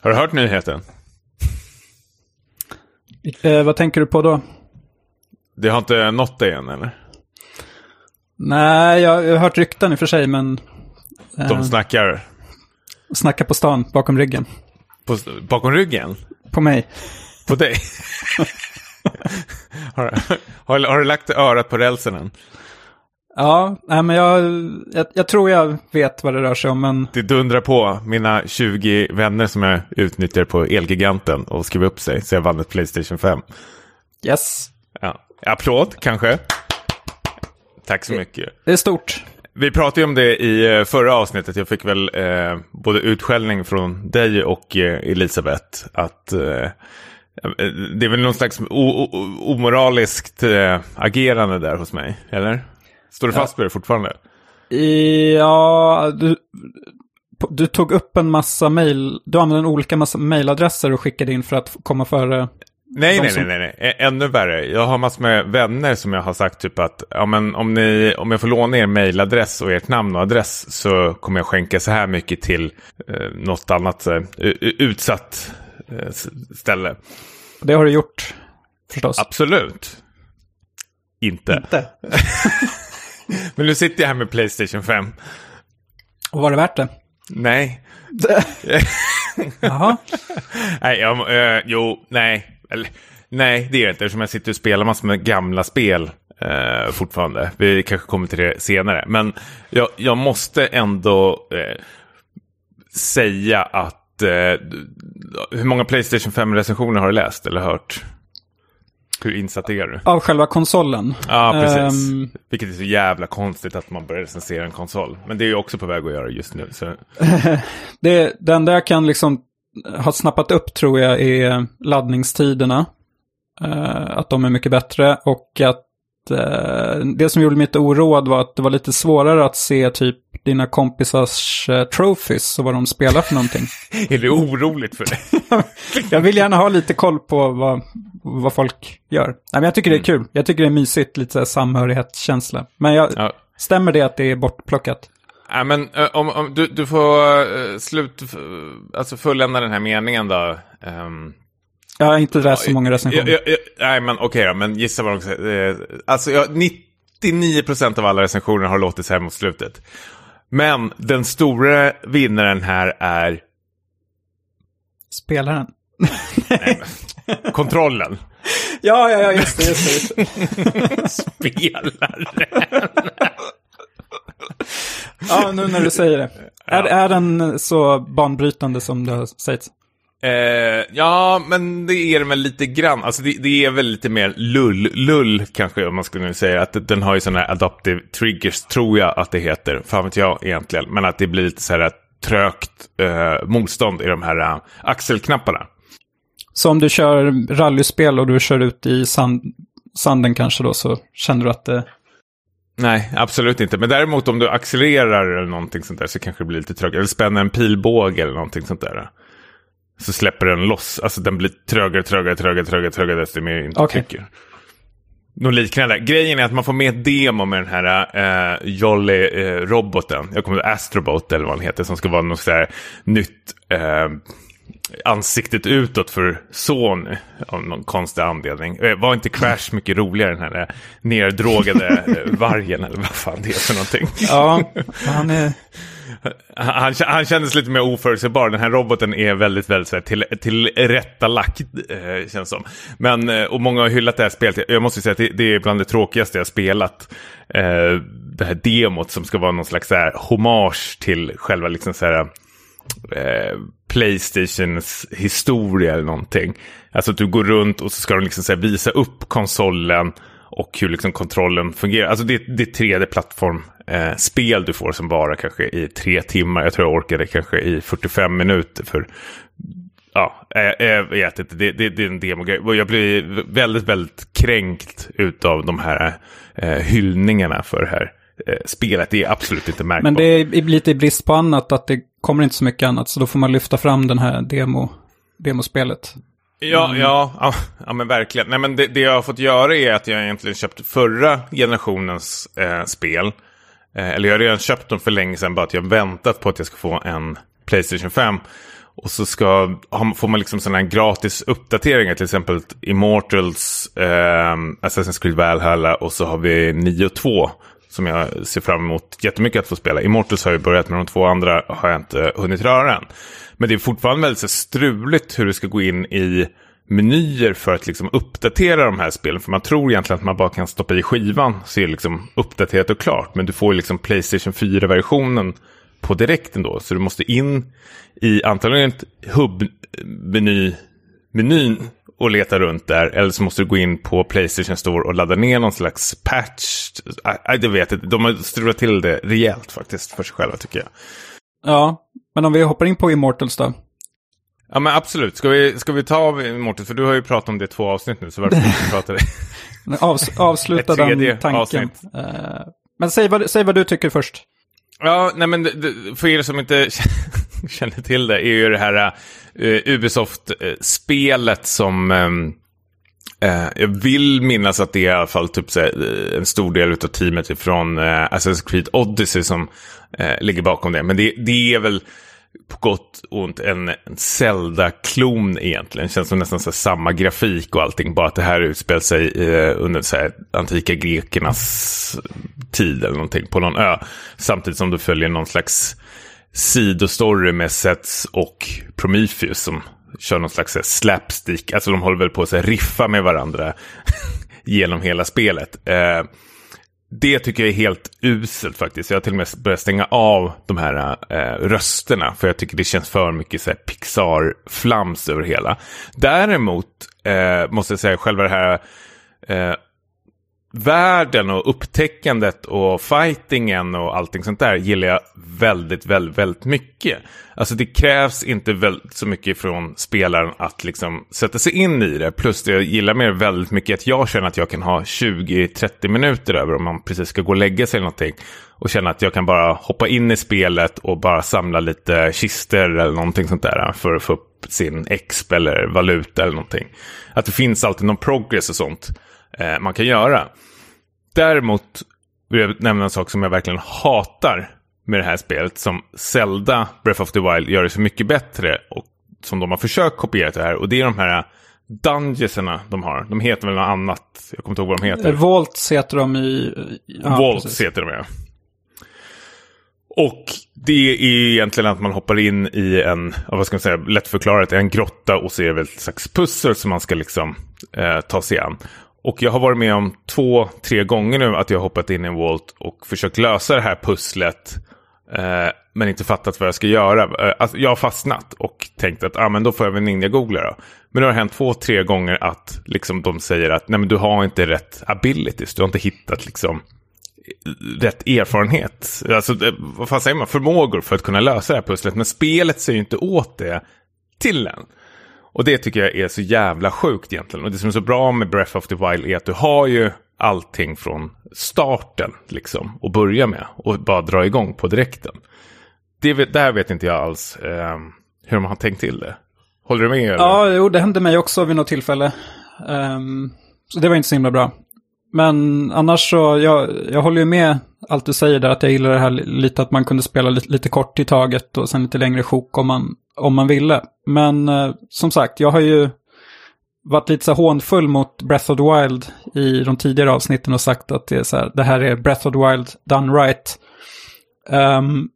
Har du hört nyheten? Eh, vad tänker du på då? Det har inte nått dig än eller? Nej, jag har hört rykten i och för sig, men... De Eh, snackar snackar på stan, bakom ryggen. på, bakom ryggen? På mig. På dig? har, har, har du lagt örat på rälsen än? Ja, nej, men jag, jag, jag tror jag vet vad det rör sig om, men... Det dundrar på mina 20 vänner som jag utnyttjar på Elgiganten och skriver upp sig så jag vann ett Playstation 5. Yes. Ja. Applåd kanske? Tack så mycket. Det är stort. Vi pratade ju om det i eh, förra avsnittet. Jag fick väl eh, både utskällning från dig och eh, Elisabeth. Att eh, det är väl någon slags omoraliskt eh, agerande där hos mig, eller? Står du fast vid det fortfarande? Ja, du, du tog upp en massa mail. Du använde olika massa mailadresser och skickade in för att komma före. Nej, nej, som- nej, nej, nej, ännu värre. Jag har massor med vänner som jag har sagt typ att ja, men om, ni, om jag får låna er mailadress och ert namn och adress så kommer jag skänka så här mycket till eh, något annat eh, utsatt eh, ställe. Det har du gjort, förstås. Absolut. Inte. Inte. Men nu sitter jag här med Playstation 5. Och var det värt det? Nej. Jaha. Nej, jag, eh, jo, nej. Eller, nej, det är det inte. Eftersom jag sitter och spelar massor med gamla spel eh, fortfarande. Vi kanske kommer till det senare. Men jag, jag måste ändå eh, säga att... Eh, hur många Playstation 5-recensioner har du läst eller hört? Hur insatt är du? Av själva konsolen. Ja, precis. Ehm, Vilket är så jävla konstigt att man börjar recensera en konsol. Men det är ju också på väg att göra just nu. Så. det, det enda jag kan liksom ha snappat upp tror jag är laddningstiderna. Eh, att de är mycket bättre och att det som gjorde mig lite oroad var att det var lite svårare att se typ dina kompisars uh, trophies och vad de spelar för någonting. Är det oroligt för dig? jag vill gärna ha lite koll på vad, vad folk gör. Nej, men jag tycker det är kul. Jag tycker det är mysigt, lite samhörighetskänsla. Men jag, Ja. stämmer det att det är bortplockat? Ja, men eh, om, om du, du får slut, alltså fullända den här meningen då. Ehm, Jag har inte läst så många recensioner. jag, jag, jag, nej, men okej då, men gissa vad de säger. Eh, alltså, jag, 99% av alla recensioner har låtit så här mot slutet. Men den stora vinnaren här är Spelaren. kontrollen. Ja, ja, ja, just det, just det. Just det. Spelare. Ja, nu när du säger det. Är, är den så banbrytande som du har sagt? Eh, ja, men det är väl lite grann. Alltså det, det är väl lite mer lull, lull kanske om man skulle nu säga. Att den har ju sådana här adaptive triggers, tror jag att det heter. Fan vet jag egentligen. Men att det blir lite så här trögt eh, motstånd i de här eh, axelknapparna. Så om du kör rallyspel och du kör ut i sand, sanden kanske då så känner du att det... Nej, absolut inte. Men däremot om du accelererar eller någonting sånt där så kanske det blir lite trögare. Eller spänner en pilbåge eller någonting sånt där. Så släpper den loss. Alltså den blir trögare, trögare, trögare, trögare, trögare desto mer inte Okej. tycker. Något liknande. Grejen är att man får med ett demo med den här eh, Jolly-roboten. Jag kommer ihåg Astrobot eller vad den heter. Som ska vara något sådär nytt eh, ansiktet utåt för Sony. Av någon konstig anledning. Eh, var inte Crash mycket roligare den här eh, neddrogade eh, vargen eller vad fan det är för någonting. Ja, han är... Han, han kändes lite mer oförutsägbar. Den här roboten är väldigt, väldigt så här, till, tillrättalagt, eh, känns som. Men, eh, och många har hyllat det här spelet. Jag måste säga att det, det är bland det tråkigaste jag spelat. Eh, det här demot som ska vara någon slags så här, hommage till själva liksom så här, eh, Playstations historia eller någonting. Alltså att du går runt och så ska de liksom så här, visa upp konsolen och hur liksom kontrollen fungerar. Alltså det, det är 3D-plattform eh, spel du får som bara kanske i tre timmar. Jag tror jag orkade kanske i 45 minuter för Ja, eh, jag vet inte. Det, det, det är en demogrej. Jag blir väldigt, väldigt kränkt utav de här eh, hyllningarna för det här eh, spelet. Det är absolut inte märkbart. Men det är lite i brist på annat att det kommer inte så mycket annat. Så då får man lyfta fram den här demo, demospelet. Ja, ja, ja, ja, men verkligen. Nej, men det, det jag har fått göra är att jag egentligen köpt förra generationens eh, spel. Eh, eller jag har redan köpt dem för länge sedan, bara att jag väntat på att jag ska få en Playstation 5. Och så ska, får man liksom sådana här gratis uppdateringar, till exempel Immortals, eh, Assassin's Creed Valhalla och så har vi 9.2. som jag ser fram emot jättemycket att få spela. Immortals har jag börjat med, de två andra har jag inte hunnit röra än. Men det är fortfarande väldigt så struligt hur du ska gå in i menyer för att liksom uppdatera de här spelen. För man tror egentligen att man bara kan stoppa i skivan så är det liksom uppdaterat och klart. Men du får ju liksom Playstation 4-versionen på direkten då. Så du måste in i antagligen ett hubb-menyn och leta runt där. Eller så måste du gå in på Playstation Store och ladda ner någon slags patch. Nej, det vet inte, De har strulat till det rejält faktiskt för sig själva tycker jag. Ja, men om vi hoppar in på Immortals då. Ja men absolut. Ska vi, ska vi ta av Immortals? För du har ju pratat om det i två avsnitt nu. Så varför inte prata det? Avs avsluta den tanken. Avsnitt. Uh, men säg vad, säg vad du tycker först. Ja, nej men för er som inte känner till det är ju det här uh, Ubisoft-spelet som um, uh, jag vill minnas att det är i alla fall typ så en stor del av teamet från Assassin's Creed Odyssey som ligger bakom det. Men det, det är väl på gott och ont en, en Zelda-klon egentligen. Känns som nästan så samma grafik och allting. Bara att det här utspelar sig eh, under så här, antika grekernas tid eller någonting på någon ö. Samtidigt som du följer någon slags sidostory med Sets och Prometheus som kör någon slags slapstick. Alltså de håller väl på att riffa med varandra genom hela spelet. Eh, det tycker jag är helt uselt faktiskt. Jag har till och med börjat stänga av de här eh, rösterna. För jag tycker det känns för mycket Pixar-flams över hela. Däremot eh, måste jag säga själva det här eh, världen och upptäckandet och fightingen och allting sånt där gillar jag väldigt, väldigt, väldigt mycket. Alltså det krävs inte väldigt så mycket från spelaren att liksom sätta sig in i det. Plus det jag gillar mer väldigt mycket att jag känner att jag kan ha 20-30 minuter över om man precis ska gå och lägga sig eller någonting. Och känna att jag kan bara hoppa in i spelet och bara samla lite kister eller någonting sånt där för att få upp sin exp eller valuta eller någonting. Att det finns alltid någon progress och sånt eh, man kan göra. Däremot vill jag nämna en sak som jag verkligen hatar med det här spelet. Som Zelda Breath of the Wild gör det så mycket bättre. Och som de har försökt kopiera det här. Och det är de här Dungeonerna de har. De heter väl något annat. Jag kommer inte ihåg vad de heter. Volts heter de i... Ja, Volts precis. heter de ja. Och det är egentligen att man hoppar in i en, vad ska man säga, lättförklarat, en grotta och ser väl ett slags pussel som man ska liksom eh, ta sig an. Och jag har varit med om två, tre gånger nu att jag har hoppat in i en Walt och försökt lösa det här pusslet. Eh, men inte fattat vad jag ska göra. Eh, alltså, jag har fastnat och tänkt att ah, men då får jag väl ninja-googla då. Men det har hänt två, tre gånger att liksom, de säger att Nej, men du har inte rätt abilities. Du har inte hittat liksom, rätt erfarenhet. Alltså, vad fan säger man? Förmågor för att kunna lösa det här pusslet. Men spelet säger ju inte åt det till en. Och det tycker jag är så jävla sjukt egentligen. Och det som är så bra med Breath of the Wild är att du har ju allting från starten liksom. Och börja med. Och bara dra igång på direkten. Det, det här vet inte jag alls eh, hur man har tänkt till det. Håller du med? Eller? Ja, jo, det hände mig också vid något tillfälle. Um, så det var inte så himla bra. Men annars så, jag, jag håller ju med allt du säger där, att jag gillar det här lite att man kunde spela lite, lite kort i taget och sen lite längre sjok om man, om man ville. Men eh, som sagt, jag har ju varit lite så hånfull mot Breath of the Wild i de tidigare avsnitten och sagt att det, är så här, det här är Breath of the Wild done right. Um,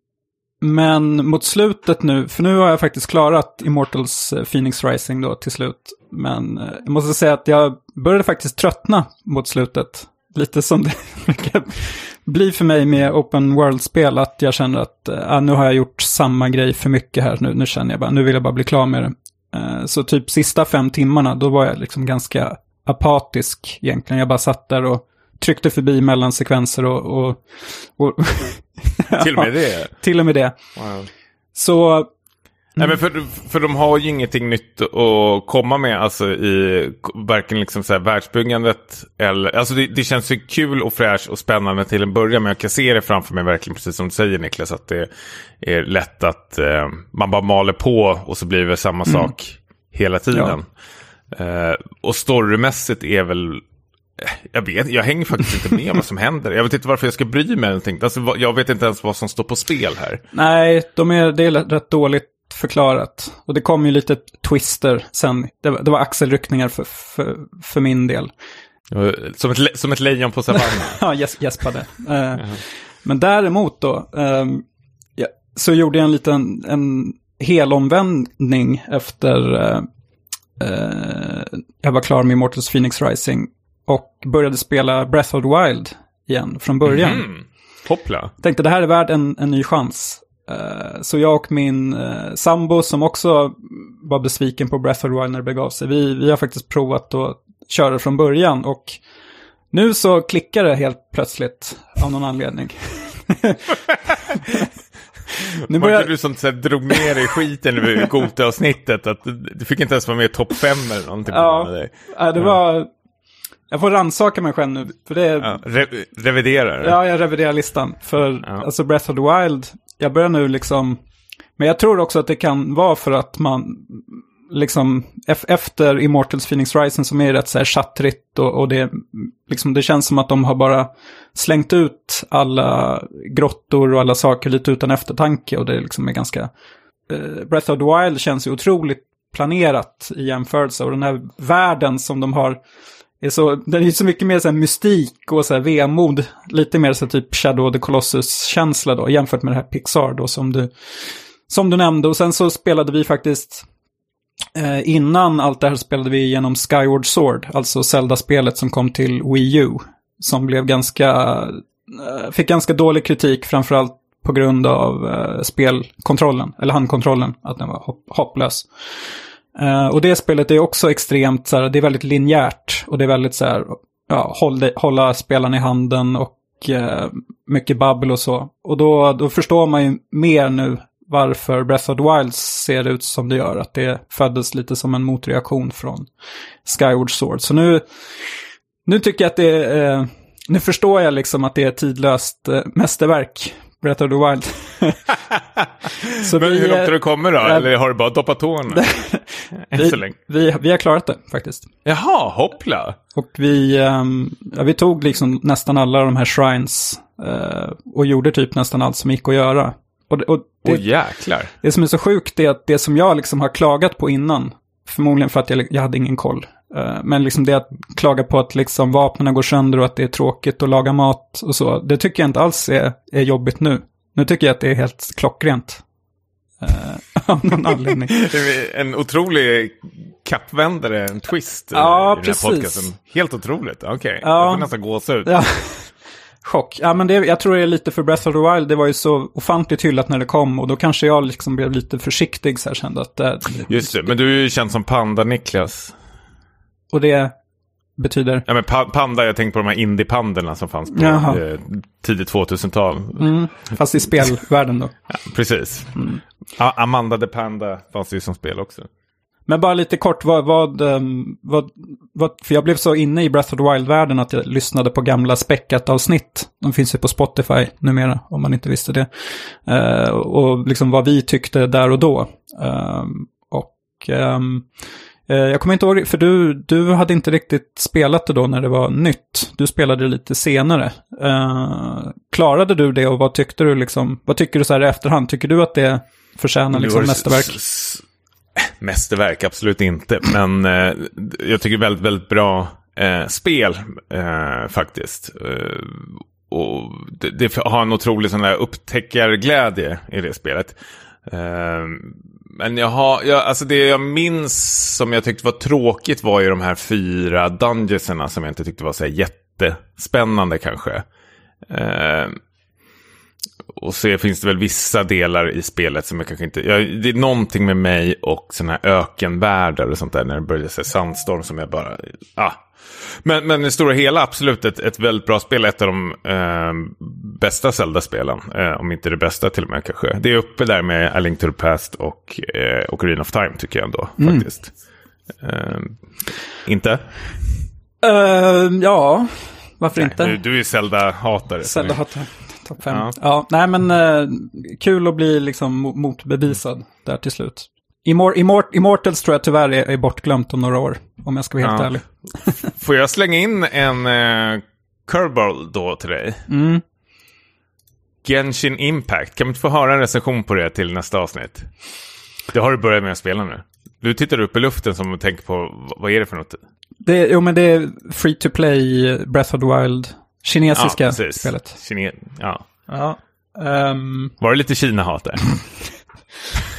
men mot slutet nu, för nu har jag faktiskt klarat Immortals eh, Phoenix Rising då till slut. Men eh, jag måste säga att jag började faktiskt tröttna mot slutet. Lite som det blir för mig med open world-spel, att jag känner att äh, nu har jag gjort samma grej för mycket här. Nu, nu känner jag bara, nu vill jag bara bli klar med det. Äh, så typ sista fem timmarna, då var jag liksom ganska apatisk egentligen. Jag bara satt där och tryckte förbi mellansekvenser och... och, och till och med det? till och med det. Wow. Så Nej, men för, för de har ju ingenting nytt att komma med alltså i varken liksom så här världsbyggandet eller... Alltså det, det känns ju kul och fräscht och spännande till en början men jag kan se det framför mig verkligen precis som du säger Niklas att det är lätt att eh, man bara maler på och så blir det samma mm. sak hela tiden. Ja. Eh, och storymässigt är väl jag vet, jag hänger faktiskt inte med vad som händer. Jag vet inte varför jag ska bry mig. Alltså, jag vet inte ens vad som står på spel här. Nej, de är, det är rätt dåligt förklarat. Och det kom ju lite twister sen. Det var, det var axelryckningar för, för, för min del. Som ett, som ett lejon på savannen. ja, gäs, gäspade. Uh, men däremot då, um, ja, så gjorde jag en liten en helomvändning efter uh, uh, jag var klar med Immortals Phoenix Rising. Och började spela Breath of the Wild igen från början. Mm. Hoppla. Tänkte det här är värd en, en ny chans. Uh, så jag och min uh, sambo som också var besviken på Breath of the Wild när det begav sig, vi, vi har faktiskt provat att köra från början och nu så klickar det helt plötsligt av någon anledning. nu börjar... Var inte du som så här, drog ner i skiten över Gota-avsnittet? Att du fick inte ens vara med i topp fem eller någonting. Ja det var... Jag får rannsaka mig själv nu. För det är... ja, re reviderar Ja, jag reviderar listan. För ja. alltså Breath of the Wild, jag börjar nu liksom... Men jag tror också att det kan vara för att man liksom efter Immortals Phoenix Rising som är rätt så här chattrigt och, och det, liksom, det känns som att de har bara slängt ut alla grottor och alla saker lite utan eftertanke och det liksom är ganska... Uh, Breath of the Wild känns ju otroligt planerat i jämförelse och den här världen som de har är så, den är så mycket mer så här mystik och så här vemod. Lite mer så typ Shadow of the Colossus-känsla då, jämfört med det här Pixar då som du, som du nämnde. Och sen så spelade vi faktiskt, eh, innan allt det här spelade vi genom Skyward Sword, alltså Zelda-spelet som kom till Wii U. Som blev ganska, eh, fick ganska dålig kritik, framförallt på grund av eh, spelkontrollen, eller handkontrollen, att den var hop hopplös. Uh, och det spelet är också extremt så här, det är väldigt linjärt och det är väldigt så här, ja, håll, hålla spelaren i handen och uh, mycket babbel och så. Och då, då förstår man ju mer nu varför Breath of the Wild ser ut som det gör. Att det föddes lite som en motreaktion från Skyward Sword. Så nu, nu tycker jag att det är, uh, nu förstår jag liksom att det är ett tidlöst mästerverk Breath of the Wild. så Men vi, hur långt har du kommit då? Äh, Eller har du bara doppat tårna? vi, vi, vi har klarat det faktiskt. Jaha, hoppla. Och vi, um, ja, vi tog liksom nästan alla de här shrines uh, och gjorde typ nästan allt som gick att göra. Och, och det, oh, jäklar. det som är så sjukt är att det som jag liksom har klagat på innan, förmodligen för att jag, jag hade ingen koll, Eh, men liksom det att klaga på att liksom vapnen går sönder och att det är tråkigt att laga mat och så. Det tycker jag inte alls är, är jobbigt nu. Nu tycker jag att det är helt klockrent. Uh, av någon anledning. en otrolig kappvändare, en twist ja, i den precis. här podcasten. Helt otroligt, okej. Okay. Ja. Jag får nästan gåshud. Ja. Chock. Ja, men det, jag tror det är lite för Breath of the Wild. Det var ju så ofantligt hyllat när det kom och då kanske jag liksom blev lite försiktig så här kände att... Det, Just det, men du är ju känd som Panda-Niklas. Och det betyder? Ja, men pa Panda, jag tänkte på de här indie-pandorna som fanns på eh, tidigt 2000-tal. Mm, fast i spelvärlden då. ja, precis. Mm. Amanda the Panda fanns ju som spel också. Men bara lite kort, vad, vad, ehm, vad, vad, för jag blev så inne i Breath of the Wild-världen att jag lyssnade på gamla späckat-avsnitt. De finns ju på Spotify numera, om man inte visste det. Uh, och liksom vad vi tyckte där och då. Uh, och um, jag kommer inte ihåg, för du, du hade inte riktigt spelat det då när det var nytt. Du spelade det lite senare. Uh, klarade du det och vad tyckte du liksom, vad tycker du så här i efterhand? Tycker du att det förtjänar liksom mästerverk? Mästerverk, absolut inte. Men uh, jag tycker väldigt, väldigt bra uh, spel faktiskt. och det, det, har en otrolig sån där upptäckarglädje i det spelet. Men jag har, jag, alltså det jag minns som jag tyckte var tråkigt var ju de här fyra dungeonserna som jag inte tyckte var så jättespännande kanske. Eh, och så finns det väl vissa delar i spelet som jag kanske inte... Jag, det är någonting med mig och sådana här ökenvärldar och sånt där när det börjar säga sandstorm som jag bara... Ah. Men, men i stora hela absolut ett, ett väldigt bra spel. Ett av de eh, bästa Zelda-spelen. Eh, om inte det bästa till och med kanske. Det är uppe där med A Link to the Past och eh, Ocarina of Time tycker jag ändå. Mm. Faktiskt. Eh, inte? Uh, ja, varför Nej, inte? Du, du är Zelda-hatare. Zelda-hatare. Topp fem. Ja. ja. nej men uh, kul att bli liksom motbevisad där till slut. Immor Immort Immortals tror jag tyvärr är, är bortglömt om några år, om jag ska vara helt ja. ärlig. Får jag slänga in en uh, curveball då till dig? Mm. Genshin Impact, kan vi inte få höra en recension på det till nästa avsnitt? Det har du börjat med att spela nu. Du tittar upp i luften som och tänker på vad är det för något? Det, jo, men det är free to play Breath of the Wild. Kinesiska ja, precis. spelet. Kine ja. Ja. ehm, Var det lite Kina-hat där?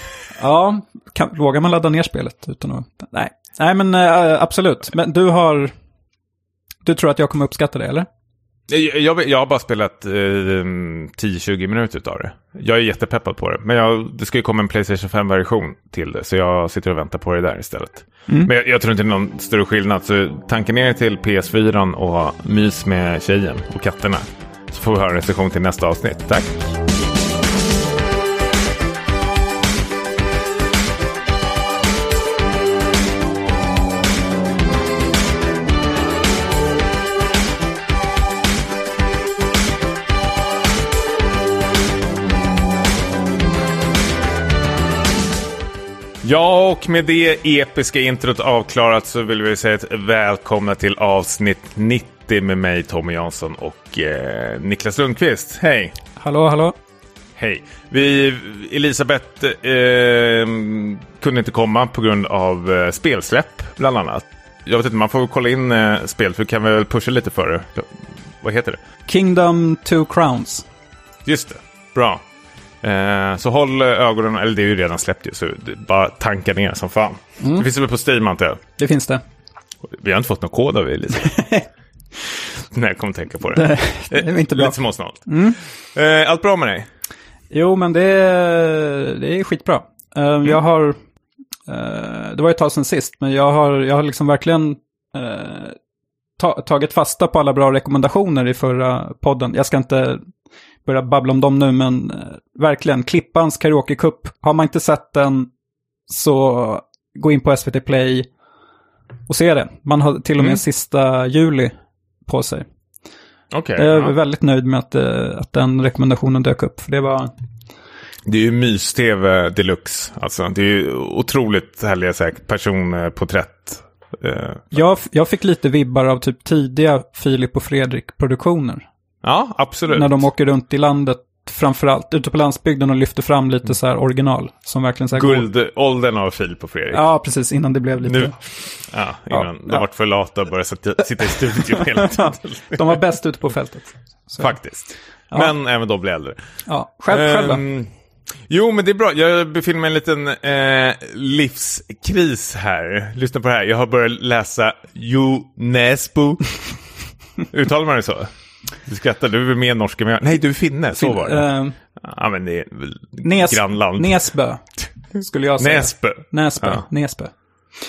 ja, kan, vågar man ladda ner spelet utan att... Nej, Nej men eh, absolut. Men du har... Du tror att jag kommer uppskatta det, eller? Jag, jag, jag har bara spelat eh, 10-20 minuter av det. Jag är jättepeppad på det. Men jag, det ska ju komma en Playstation 5-version till det. Så jag sitter och väntar på det där istället. Mm. Men jag, jag tror inte det är någon större skillnad. Så tanken ner till PS4 och mys med tjejen och katterna. Så får vi höra en recension till nästa avsnitt. Tack! Ja, och med det episka introt avklarat så vill vi säga ett välkomna till avsnitt 90 med mig Tommy Jansson och eh, Niklas Lundqvist. Hej! Hallå, hallå. Hej! Vi, Elisabeth eh, kunde inte komma på grund av eh, spelsläpp bland annat. Jag vet inte, man får kolla in eh, spel för kan vi väl pusha lite för det. Vad heter det? Kingdom Two Crowns. Just det, bra. Eh, så håll ögonen, eller det är ju redan släppt ju, så bara tanka ner som fan. Det finns väl på Steam antar jag. Det finns det. Vi har inte fått någon kod av Elisabeth. Nej, jag kommer att tänka på det. Det, det är inte bra. Lite småsnålt. Eh, allt bra med dig? Jo, men det, är- det är skitbra. Eh, Jag har, eh, det var ett tag sedan sist, men jag har, jag har liksom verkligen eh, ta, tagit fasta på alla bra rekommendationer i förra podden. Jag ska inte börja babbla om dem nu, men eh, verkligen, Klippans Karaoke Cup. Har man inte sett den så gå in på SVT Play och se det. Man har till och med Mm. sista juli på sig. Okej. Jag är ja. väldigt nöjd med att, eh, att den rekommendationen dök upp. För det var... Det är ju mys-tv deluxe. Alltså, det är ju otroligt härliga så här, personporträtt. Eh, Jag, jag fick lite vibbar av typ tidiga Filip och Fredrik-produktioner. Ja, absolut. När de åker runt i landet, framförallt ute på landsbygden och lyfter fram lite så här original. Som verkligen så här Guldåldern av Filip och Fredrik. Ja, precis, innan det blev lite... Nu, ja, innan Ja, de ja. varit för lata och börjat sitta, i studion hela tiden. De var bäst ute på fältet. Så, Faktiskt. Men även då blir äldre. Ja, själv, själv? Ehm, Jo, men det är bra. Jag befinner mig i en liten eh, livskris här. Lyssna på det här. Jag har börjat läsa Unesbo. Uttalar man det så? Du skrattar, du är väl mer norsk än jag? Nej, du är finne. Så var det. Eh, Ja, men det är väl Nes, grannland. Nesbö, skulle jag säga. Näsbö. Näsbö. Ja. Nesbö.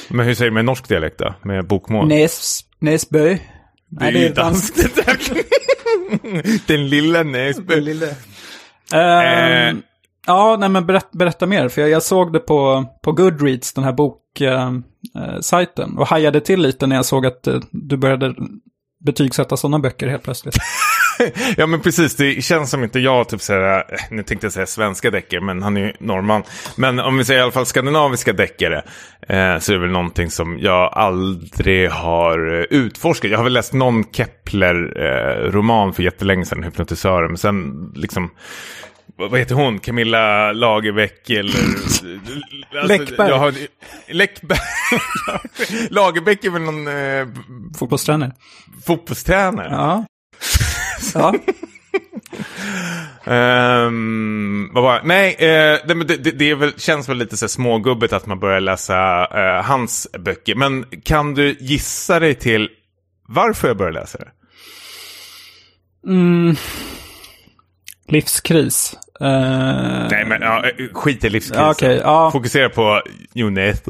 Men hur säger du med norsk dialekt då? Med bokmål? Nes, Nesbö. Nej, det är danskt. det där. Den lilla Näsbö. Lille. Ehm, Ja, nej men berätt, berätta mer. För jag, jag såg det på, på Goodreads, den här boksajten. Eh, sajten, och hajade till lite när jag såg att eh, du började betygsätta sådana böcker helt plötsligt. Ja men precis, det känns som inte jag typ såhär, eh, nu tänkte jag säga svenska deckare, men han är ju norrman. Men om vi säger i alla fall skandinaviska deckare, eh, så är det väl någonting som jag aldrig har eh, utforskat. Jag har väl läst någon Kepler-roman eh, för jättelänge sedan, Hypnotisören, men sen liksom, vad heter hon? Camilla Lagerbeck eller... alltså, Läckberg. Jag har, Läckberg. Lagerbäck är väl någon eh, Fotbollstränare. fotbollstränare? Ja. ja. Ehm, vad var Nej, eh, det, det, det, väl, känns väl lite så smågubbigt att man börjar läsa eh, hans böcker. Men kan du gissa dig till varför jag började läsa det? Mm. Livskris. Eh, Nej, men ja, skit i livskrisen. Okej, ja. Fokusera på Jonet.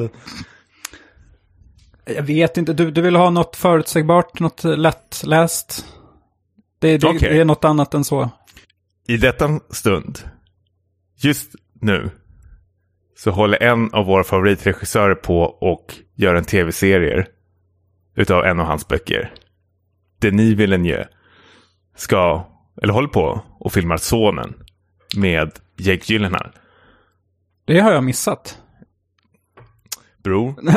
Jag vet inte, du, du vill ha något förutsägbart, något lättläst? Det, det, Okej. det är något annat än så. I detta stund, just nu, så håller en av våra favoritregissörer på och gör en tv-serie utav en av hans böcker. Denis Villeneuve ska, eller håller på och filmar Sonen med Jake Gyllenhaal. Det har jag missat. Bror.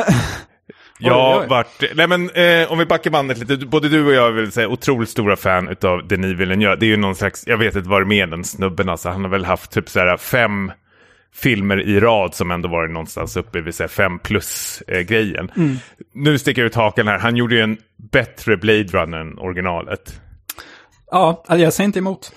Jag vart, nej men eh, om vi backar bandet lite, både du och jag är väl säga otroligt stora fan utav Denis Villeneuve. Det är ju någon slags, jag vet inte vad det är med den snubben alltså, han har väl haft typ så här fem filmer i rad som ändå varit någonstans uppe vid 5 plus-grejen. Mm. Nu sticker jag ut hakan här. Han gjorde ju en bättre Blade Runner än originalet. Ja, alltså, jag säger inte emot.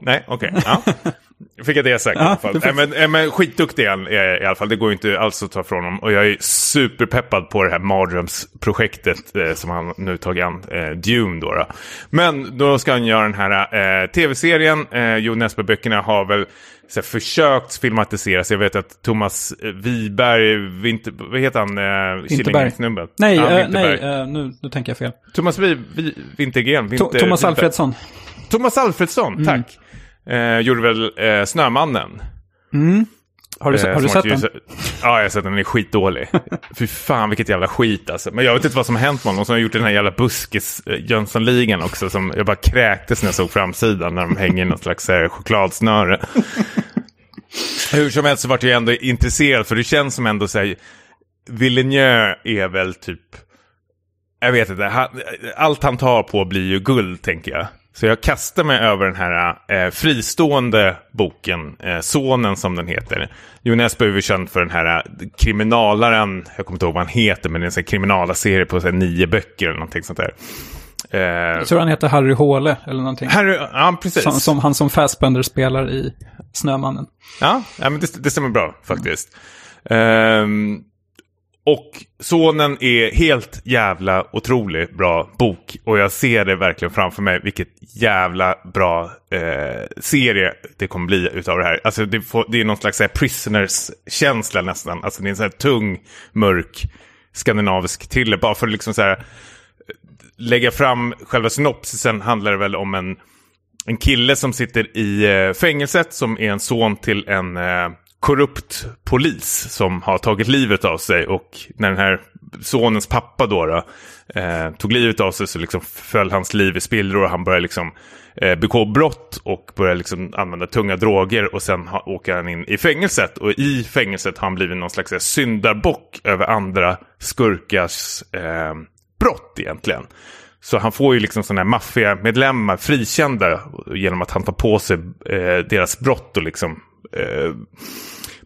Nej, okej. Ja. Fick jag det sagt Ja, i alla fall. får- Nej, men, men skitduktig han i alla fall. Det går inte alls att ta från honom. Och jag är superpeppad på det här mardrömsprojektet eh, som han nu tagit an. Eh, Dune då, då. Men då ska han göra den här eh, tv-serien. Eh, Jo Nesbø-böckerna har väl så här, försökt filmatiseras. Jag vet att Thomas Wiberg, Vinter, vad heter han? Eh. Killinggängssnubben? Nej, eh, Vinterberg. nej eh, nu, nu tänker jag fel. Thomas Vi, Vi, Vintergren. Vinter, Thomas Alfredsson. Thomas Alfredsson, tack. Eh, gjorde väl eh, Snömannen. Har du, Eh, har du sett den? Ja, jag har sett den. Den är skitdålig. Fy fan vilket jävla skit alltså. Men jag vet inte vad som har hänt med honom. Som har gjort den här jävla buskis eh, Jönssonligan också. Som jag bara kräktes när jag såg framsidan. När de hänger i något slags eh, chokladsnöre. Hur som helst så vart jag ändå intresserad. För det känns som ändå så här. Villeneuve är väl typ. Jag vet inte. Han, allt han tar på blir ju guld tänker jag. Så jag kastar mig över den här eh, fristående boken, eh, Sonen som den heter. Jonas är ju känd för den här eh, kriminalaren, jag kommer inte ihåg vad han heter, men det är en kriminalaserie på så här, nio böcker eller någonting sånt där. Eh, Jag tror han heter Harry Håle eller någonting. Harry, ja, precis. Som, som han som Fassbender spelar i Snömannen. Ja, ja men det, det stämmer bra faktiskt. Ehm, och Sonen är helt jävla otroligt bra bok. Och jag ser det verkligen framför mig vilket jävla bra eh, serie det kommer bli utav det här. Alltså det, får, det är någon slags prisoners-känsla nästan. Alltså det är en sån här tung, mörk, skandinavisk thriller. Bara för att liksom så här eh, lägga fram själva synopsisen handlar det väl om en, en kille som sitter i eh, fängelset som är en son till en eh, korrupt polis som har tagit livet av sig och när den här sonens pappa då, då eh, tog livet av sig så liksom föll hans liv i spillror och han började liksom eh, begå brott och började liksom använda tunga droger och sen ha, åker han in i fängelset och i fängelset har han blivit någon slags eh, syndarbock över andra skurkars eh, brott egentligen. Så han får ju liksom sådana här maffiamedlemmar frikända genom att han tar på sig eh, deras brott och liksom eh,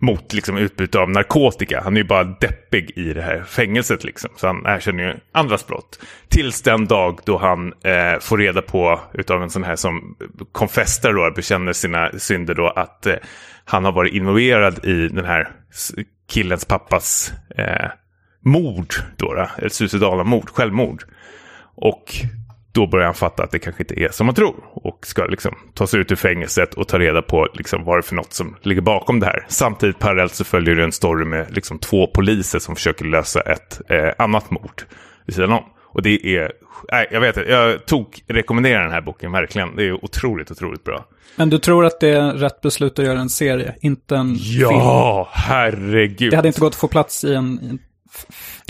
mot liksom utbyte av narkotika. Han är ju bara deppig i det här fängelset liksom. Så han erkänner ju andras brott. Tills den dag då han eh, får reda på utav en sån här som confessar då, bekänner sina synder då, att eh, han har varit involverad i den här killens pappas eh, mord då, då ett suicidala mord, självmord. Och då börjar han fatta att det kanske inte är som man tror. Och ska liksom ta sig ut ur fängelset och ta reda på liksom vad det är för något som ligger bakom det här. Samtidigt parallellt så följer det en story med liksom två poliser som försöker lösa ett eh, annat mord vid sidan om. Och det är, nej jag vet inte, jag tog rekommenderar den här boken verkligen. Det är otroligt, otroligt bra. Men du tror att det är rätt beslut att göra en serie, inte en film? Ja, herregud. Det hade inte gått att få plats i en, i en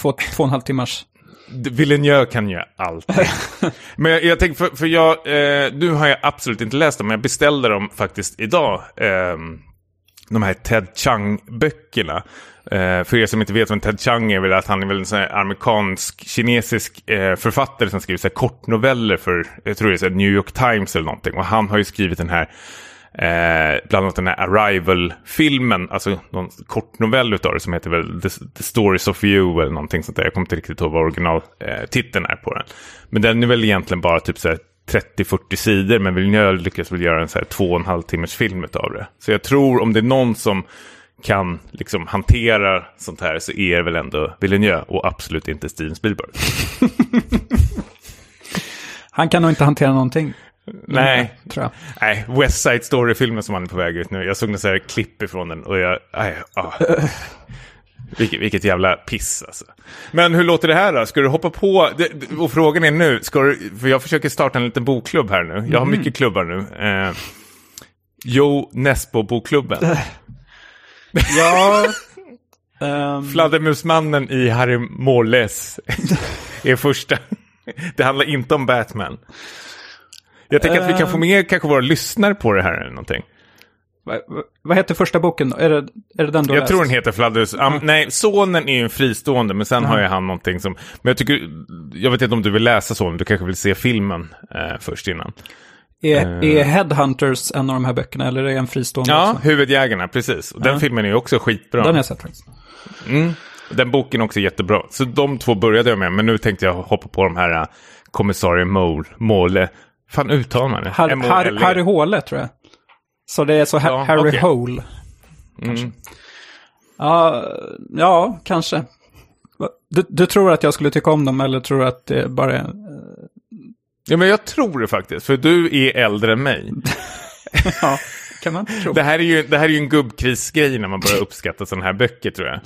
två, två och en halv timmars. Villeneuve kan göra allt. men jag, jag tänker, för, för jag, eh, nu har jag absolut inte läst dem, men jag beställde dem faktiskt idag. Eh, de här Ted Chiang-böckerna. Eh, för er som inte vet vem Ted Chiang är, väl att han är väl en sån här amerikansk-kinesisk eh, författare som skriver så kortnoveller för, jag tror det är New York Times eller någonting. Och han har ju skrivit den här Eh, bland annat den här Arrival-filmen, alltså någon kortnovell utav det som heter väl The, The Stories of You eller någonting sånt där. Jag kommer inte riktigt ihåg vad originaltiteln är på den. Men den är väl egentligen bara typ så 30-40 sidor, men Villeneuve lyckas väl göra en så här två och en halv timmars film utav det. Så jag tror om det är någon som kan liksom hantera sånt här så är det väl ändå Villeneuve och absolut inte Steven Spielberg. Han kan nog inte hantera någonting. Nej, Tror jag. Nej, West Side Story-filmen som han är på väg ut nu. Jag såg en sån här klipp ifrån den och jag... Nej, ah. vilket, vilket jävla piss alltså. Men hur låter det här då? Ska du hoppa på? Det, och frågan är nu, ska du, för jag försöker starta en liten bokklubb här nu. Jag har mycket klubbar nu. Eh, Joe Nesbo-bokklubben. Ja. ehm, Fladdermusmannen i Harry Mårles är första. Det handlar inte om Batman. Jag tänker att vi kan få med kanske våra lyssnare på det här eller någonting. vad, vad heter första boken? Är det, är det den du har Jag tror den läst? heter Fladdermus. Um, nej, Sonen är ju en fristående, men sen har ju han någonting som... Men jag tycker... Jag vet inte om du vill läsa Sonen, du kanske vill se filmen eh, först innan. Är, är Headhunters en av de här böckerna eller är det en fristående Ja, också? Huvudjägarna, precis. Och den Ja. filmen är ju också skitbra. Den har jag sett faktiskt. Mm. Den boken är också jättebra. Så de två började jag med, men nu tänkte jag hoppa på de här uh, kommissarie Mole, Måle. Fan uttalar man det? Har, har, M-O-L-E. Harry Håle tror jag. Så det är så Ja, Harry okej. Hole. Mm. Ja, ja, kanske. Du, du tror att jag skulle tycka om dem eller tror du att det bara är... Ja, men jag tror det faktiskt, för du är äldre än mig. Ja, kan man inte tro. Det här är ju, det här är ju en gubbkrisgrej när man börjar uppskatta sådana här böcker, tror jag.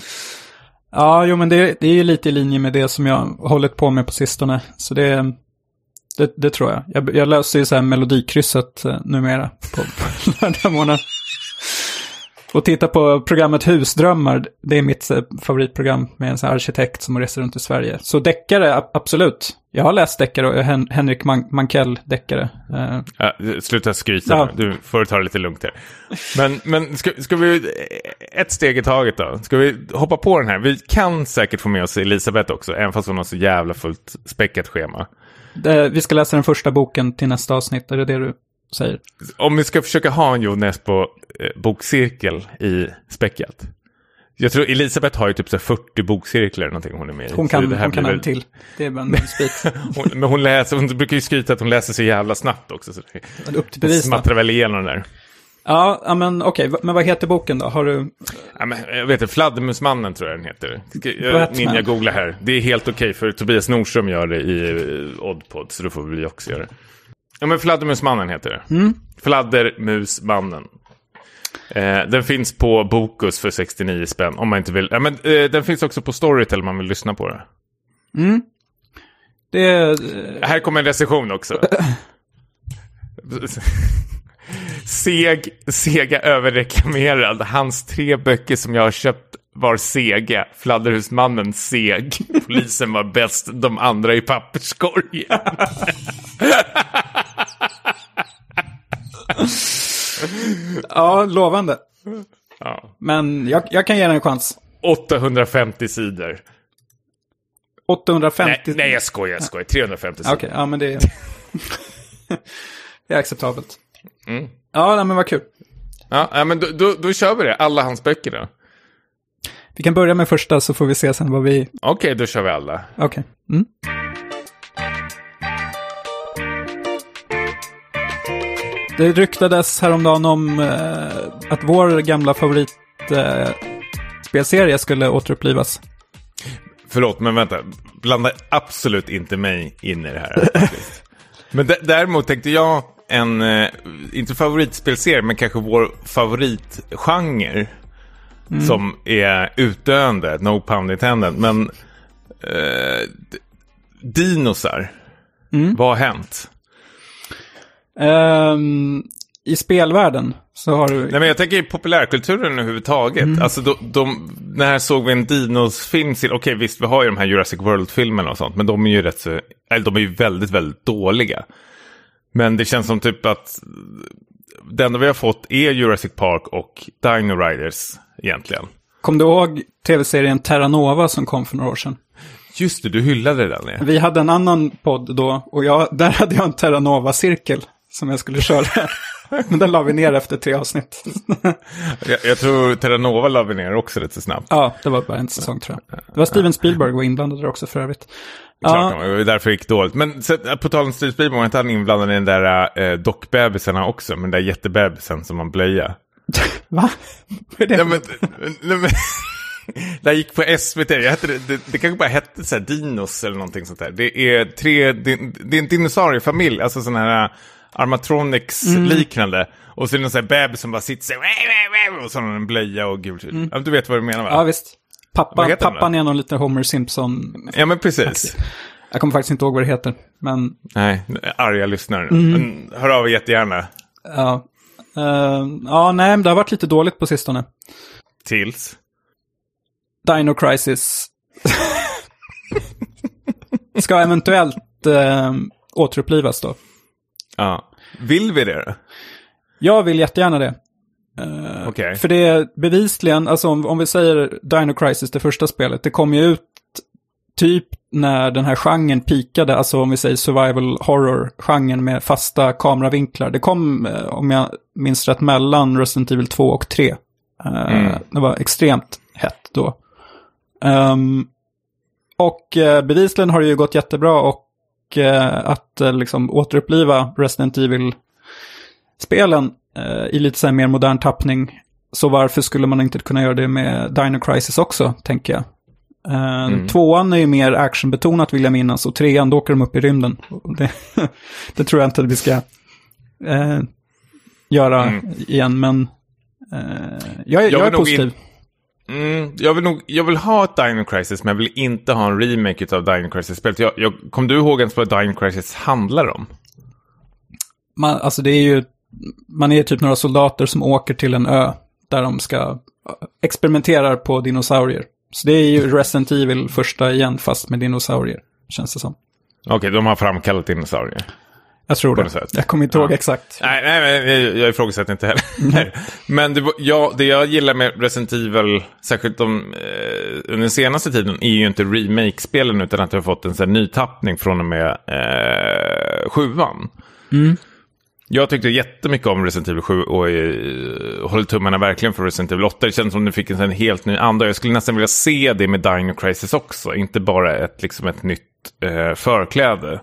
Ja, jo men det, det är ju lite i linje med det som jag har hållit på med på sistone. Så det, det, det tror jag. jag. Jag löser ju så här melodikrysset eh, numera på, på lördagmorgnar. Och titta på programmet Husdrömmar, det är mitt eh, favoritprogram med en sån här arkitekt som reser runt i Sverige. Så deckare, absolut. Jag har läst deckare och Hen Henrik Man Mankell deckare. Eh, Ja, sluta skryta Ja. Du får ta det lite lugnt här. Men, men ska, ska vi... Ett steg i taget då. Ska vi hoppa på den här? Vi kan säkert få med oss Elisabeth också, även fast hon har så jävla fullt späckat schema. Det, vi ska läsa den första boken till nästa avsnitt, är det det du säger? Om vi ska försöka ha en Jo Nesbo eh, bokcirkel i späckat. Jag tror Elisabeth har ju typ så här 40 bokcirklar eller någonting hon är med i. Hon kan, hon kan blir en till. Det är bara en. Hon, men hon läser, hon brukar ju skryta att hon läser så jävla snabbt också. Så det Upp till bevis smattrar väl igenom den där. Ja, men okej, va- men vad heter boken då? Har du... Ja, men, jag vet inte, Fladdermusmannen tror jag den heter. Jag, ninja googla här. Det är helt okej för Tobias Nordström gör det i uh, Oddpod, så då får vi också göra det. Ja, men Fladdermusmannen heter det. Mm. Fladdermusmannen. Eh, den finns på Bokus för 69 spänn, om man inte vill. Ja, men, eh, den finns också på Storytel om man vill lyssna på det. Det är... Här kommer en recension också. Seg, sega överreklamerad. Hans tre böcker som jag har köpt var sega. Fladderhusmannen seg. Polisen var bäst. De andra i papperskorgen. Ja, lovande. Ja. Men jag, jag kan ge den en chans. 850 sidor. 850... Nej, nej, jag skojar, jag skojar. 350 sidor. Okej, ja men det är... det är acceptabelt. Mm. Ja, nej, men vad kul. Ja, men då, då, då kör vi det. Alla hans böcker då. Vi kan börja med första så får vi se sen vad vi... Okej, då kör vi alla. Okej. Mm. Det ryktades häromdagen om eh, att vår gamla favorit eh, skulle återupplivas. Förlåt, men vänta. Blanda absolut inte mig in i det här. men däremot tänkte jag en, eh, inte favoritspelserie, men kanske vår favoritgenre. Som är utdöende, no pun intended. Men eh, dinosar, vad har hänt? Ehm, I spelvärlden så har du... Nej, men jag tänker i populärkulturen överhuvudtaget. Alltså, de, de, när såg vi en dinosfilm? Okej, visst, vi har ju de här Jurassic World-filmerna och sånt, men de är ju rätt så, eller de är ju väldigt, väldigt dåliga. Men det känns som typ att det enda vi har fått är Jurassic Park och Dino Riders egentligen. Kom du ihåg tv-serien Terra Nova som kom för några år sedan? Just det, du hyllade den. Ja. Vi hade en annan podd då och jag, där hade jag en Terra Nova-cirkel som jag skulle köra. Men den la vi ner efter tre avsnitt. Jag, jag tror Terra Nova la vi ner också rätt så snabbt. ja, det var bara en säsong tror jag. Det var Steven Spielberg var inblandad där också för övrigt. Klart, Ja, det var därför det gick dåligt. Men så, på tal om Steve Spielberg, var inte han inblandad i den där äh, dockbebisarna också? Men den där jättebebisen som man blöja. va? Vad är det? Nej, men, nej, men, det här gick på SVT, jag hette, det, det, det kanske bara hette så här Dinos eller någonting sånt där. Det är tre, det, det är en dinosauriefamilj, alltså sådana här Armatronics-liknande. Och så är det någon sån här bebis som bara sitter så här, och så har en blöja och gult. Ja, du vet vad du menar va? Ja, visst. Pappa, pappan är någon liten Homer Simpson. Ja, men precis. Jag kommer faktiskt inte ihåg vad det heter. Men Nej, arga lyssnare. Men hör av er jättegärna. ja. Eh, ja, nej, men det har varit lite dåligt på sistone. Tills. Dino Crisis ska eventuellt uh, återupplivas då. Ja. Vill vi det? Jag vill jättegärna det. Eh, Okej. För det är bevisligen, alltså om, om vi säger Dino Crisis, det första spelet, det kom ju ut typ när den här genren pikade, alltså om vi säger survival horror-genren med fasta kameravinklar. Det kom, eh, om jag minns rätt, mellan Resident Evil 2 och 3. Eh, Mm. Det var extremt hett då. Ehm, och uh, bevisligen har det ju gått jättebra och att eh, liksom återuppliva Resident Evil-spelen eh, i lite så mer modern tappning. Så varför skulle man inte kunna göra det med Dino Crisis också, tänker jag. Eh, Mm. Tvåan är ju mer actionbetonat vill jag minnas och trean då åker de upp i rymden. Det, det tror jag inte att vi ska eh, göra Mm. igen, men eh, jag, är- Jag jag är positiv. in- Mm, jag, vill nog, jag vill ha ett Dino Crisis, men jag vill inte ha en remake av Dino Crisis-spelet. Jag, jag, kom du ihåg ens vad Dino Crisis handlar om? Man, alltså det är ju, man är typ några soldater som åker till en ö där de ska experimentera på dinosaurier. Så det är ju Resident Evil första igen, fast med dinosaurier, känns det som. Okej, de har framkallat dinosaurier. Jag tror det. sätt. Jag kommer inte ihåg Ja. exakt. Nej, nej, men jag, ifrågasätter inte heller. men det, ja, det jag gillar med Resident Evil, särskilt de, eh, den senaste tiden, är ju inte remake-spelen utan att jag har fått en sån här nytappning från och med eh, sjuan. Jag tyckte jättemycket om Resident Evil 7 och eh, håller tummarna verkligen för Resident Evil 8. Det känns som det fick en sån helt ny anda. Jag skulle nästan vilja se det med Dino Crisis också. Inte bara ett, liksom ett nytt eh, förkläde.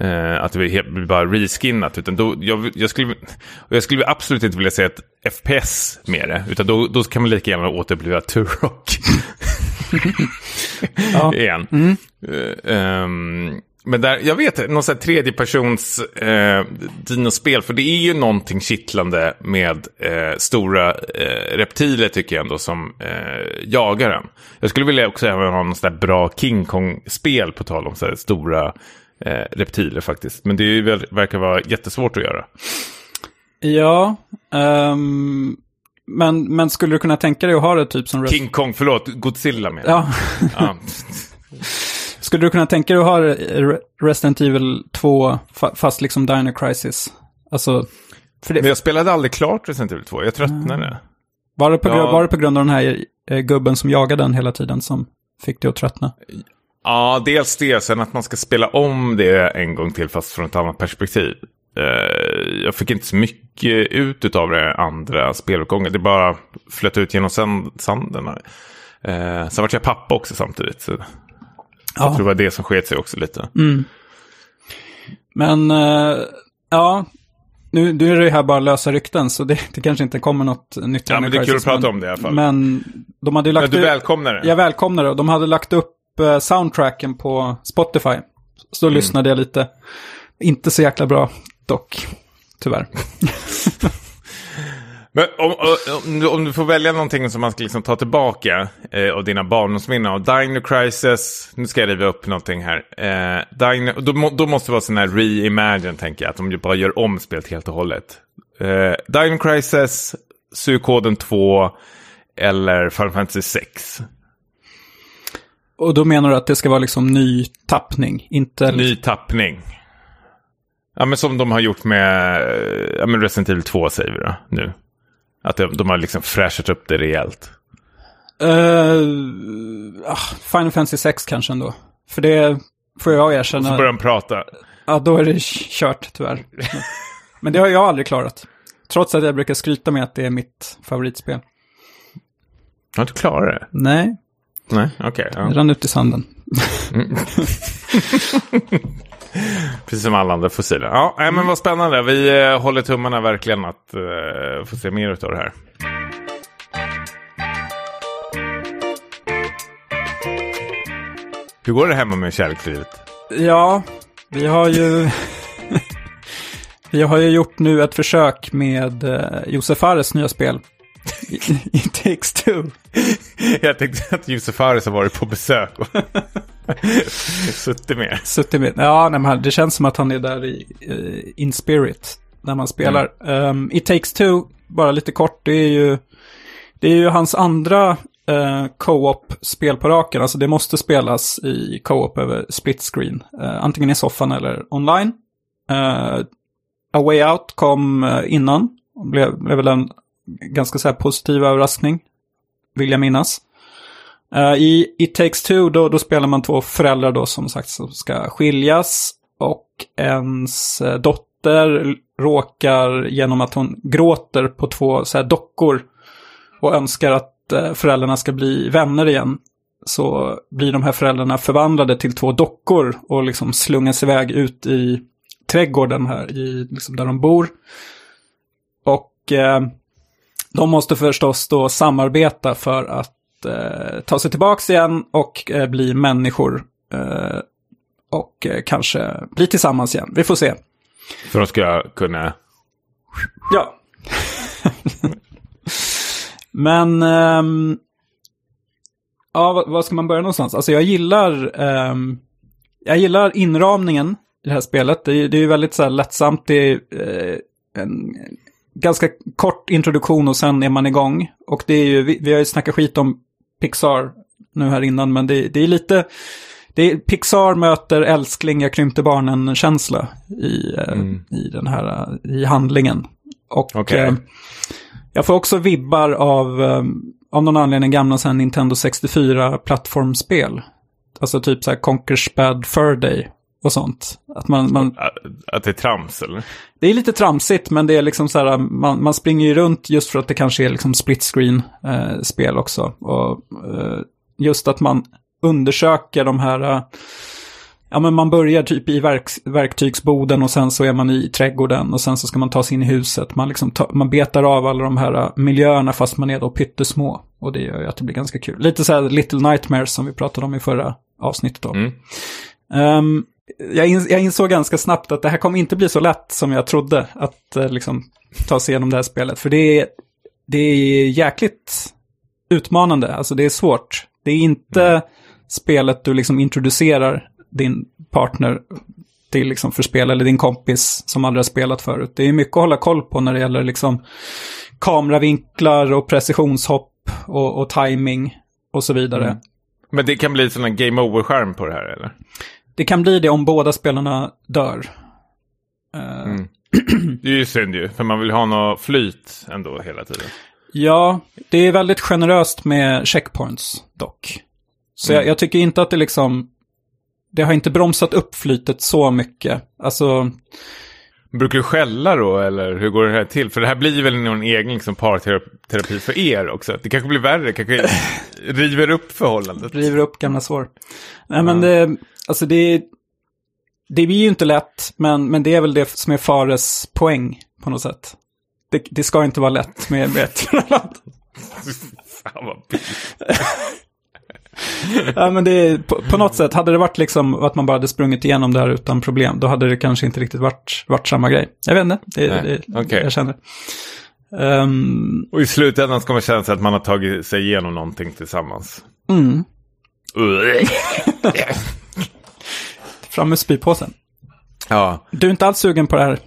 Eh, att det blir bara reskinnat. Utan då, jag, jag, skulle, jag skulle absolut inte vilja se ett FPS med det. Utan då, då kan man lika gärna återuppliva Turok. Ja. igen. Eh, ehm, men där, jag vet, någon sån här tredjepersons eh, dinospel. För det är ju någonting kittlande med eh, stora eh, reptiler tycker jag ändå som eh, jagar en. Jag skulle vilja också även ha någon sån där bra King Kong-spel på tal om så här stora eh, reptiler faktiskt. Men det väl, verkar vara jättesvårt att göra. Ja, ehm, men, men skulle du kunna tänka dig att ha det typ som... King Kong, förlåt, Godzilla med. Ja, Ja. skulle du kunna tänka dig att ha Re- Resident Evil 2 fa- fast liksom Dino Crisis? Alltså, för det, Men jag spelade aldrig klart Resident Evil 2, jag tröttnade. var, det på, Ja. var det på grund av den här eh, gubben som jagade den hela tiden som fick dig att tröttna? Ja, dels det. Sen att man ska spela om det en gång till fast från ett annat perspektiv. Eh, jag fick inte så mycket ut av det andra spelutgången. Det bara flöt ut genom sand- sanden. Eh, sen vart jag pappa också samtidigt. Så jag tror det var det som sket sig också lite. Men, eh, ja, nu, nu är det här bara lösa rykten, så det, det kanske inte kommer något nytt. Ja, men det är kul att prata om det i alla fall. Men de hade ju Men lagt du välkomnar det? jag välkomnar det, de hade lagt upp eh, soundtracken på Spotify. Så Mm. lyssnade jag lite. Inte så jäkla bra, dock. Tyvärr. Men om, om, om du får välja någonting som man ska liksom ta tillbaka eh, av dina barndomsminnen av Dino Crisis, nu ska jag riva upp någonting här. Eh, Dino, då, då måste det vara sån här reimagine tänker jag, att de bara gör om spelet helt och hållet. Eh, Dino Crisis, Suikoden 2 eller Final Fantasy 6. Och då menar du att det ska vara liksom ny tappning, inte... Ny tappning. Ja men som de har gjort med, eh, ja, men Resident Evil 2 säger vi då, nu. Att de, de har liksom fräschat upp det rejält. Ah, Final Fantasy 6 kanske ändå. För det får jag Så erkänna. börjar de prata. Ja, då är det kört tyvärr. Men det har jag aldrig klarat. Trots att jag brukar skryta med att det är mitt favoritspel. Har du klarat det? Nej, Nej, okej. det ja. rann ut i sanden. Precis som alla andra fossiler. Ja, nej, men vad spännande. Vi eh, håller tummarna verkligen att eh, få se mer av det här. Hur går det hemma med kärlekslivet? Ja, vi har ju... vi har ju gjort nu ett försök med uh, Josef Fares nya spel. I, I Takes Two. Jag tänkte att Josef Fares har varit på besök och suttit med. Suttit med. Ja, nej, men det känns som att han är där i eh, in spirit när man spelar. Um, It takes two, bara lite kort, det är ju, det är ju hans andra eh, co-op-spel på raken. Alltså det måste spelas i co-op över split screen. Eh, antingen i soffan eller online. A Way Out kom innan. Blev, blev väl en ganska så här positiv överraskning. Vill jag minnas. Uh, I It takes two då, då spelar man två föräldrar då som sagt som ska skiljas. Och ens eh, dotter råkar genom att hon gråter på två så här, dockor och önskar att eh, föräldrarna ska bli vänner igen. Så blir de här föräldrarna förvandlade till två dockor och liksom slungas iväg ut i trädgården här i, liksom där de bor. Och eh, de måste förstås då samarbeta för att eh, ta sig tillbaka igen och eh, bli människor. Eh, och eh, kanske bli tillsammans igen. Vi får se. För de ska kunna... Ja. Men... ehm, ja, vad, vad ska man börja någonstans? Alltså jag gillar... ehm, jag gillar inramningen i det här spelet. Det, är- det är ju väldigt så här lättsamt. Det är eh, en ganska kort introduktion och sen är man igång. Och det är ju, vi, vi har ju snackat skit om Pixar nu här innan, men det, det är lite... Det är, Pixar möter älskling, jag krympte barnen-känsla i, eh, Mm. i den här, eh, i handlingen. Och Okej. eh, jag får också vibbar av, eh, av någon anledning, gamla så Nintendo 64-plattformsspel. Alltså typ så här Conquers Bad Fur Day och sånt. Att man, man, Att det är trams, eller? det är lite tramsigt, men det är liksom så här, man, man springer ju runt just för att det kanske är liksom split screen eh, också. Och eh, just att man undersöker de här, eh, ja men man börjar typ i verk, verktygsboden och sen så är man i trädgården och sen så ska man ta sig in i huset. Man, liksom ta, man betar av alla de här miljöerna fast man är då pyttesmå. Och det gör ju att det blir ganska kul. Lite så här Little Nightmares som vi pratade om i förra avsnittet då. Mm. Ehm, jag, ins jag insåg ganska snabbt att det här kommer inte bli så lätt som jag trodde att eh, liksom, ta sig igenom det här spelet. För det är, det är jäkligt utmanande, alltså det är svårt. Det är inte spelet du liksom introducerar din partner till liksom för spel, eller din kompis som aldrig har spelat förut. Det är mycket att hålla koll på när det gäller liksom kameravinklar och precisionshopp och, och timing och så vidare. Mm. Men det kan bli sån här game over-skärm på det här, eller? Det kan bli det om båda spelarna dör. Eh, Mm. Det är ju synd ju, för man vill ha något flyt ändå hela tiden. Ja, det är väldigt generöst med checkpoints dock. Så Mm. jag, jag tycker inte att det liksom... Det har inte bromsat upp flytet så mycket. Alltså, Brukar du skälla då, eller hur går det här till? För det här blir väl någon egen liksom, parterapi för er också? Det kanske blir värre, kanske river upp förhållandet. river upp gamla sår. Nej, men det... Alltså det... Det blir ju inte lätt, men, men det är väl det som är Fares poäng på något sätt. Det, det ska inte vara lätt med, med ett förhållande. Fan vad Ja, men det är, på, på något sätt, hade det varit liksom att man bara hade sprungit igenom det här utan problem, då hade det kanske inte riktigt varit, varit samma grej. Jag vet inte, det, Nej, det, okej. jag känner. Ehm, Och i slutändan ska man känna sig att man har tagit sig igenom någonting tillsammans. mm, fram med spypåsen. ja, Du är inte alls sugen på det här?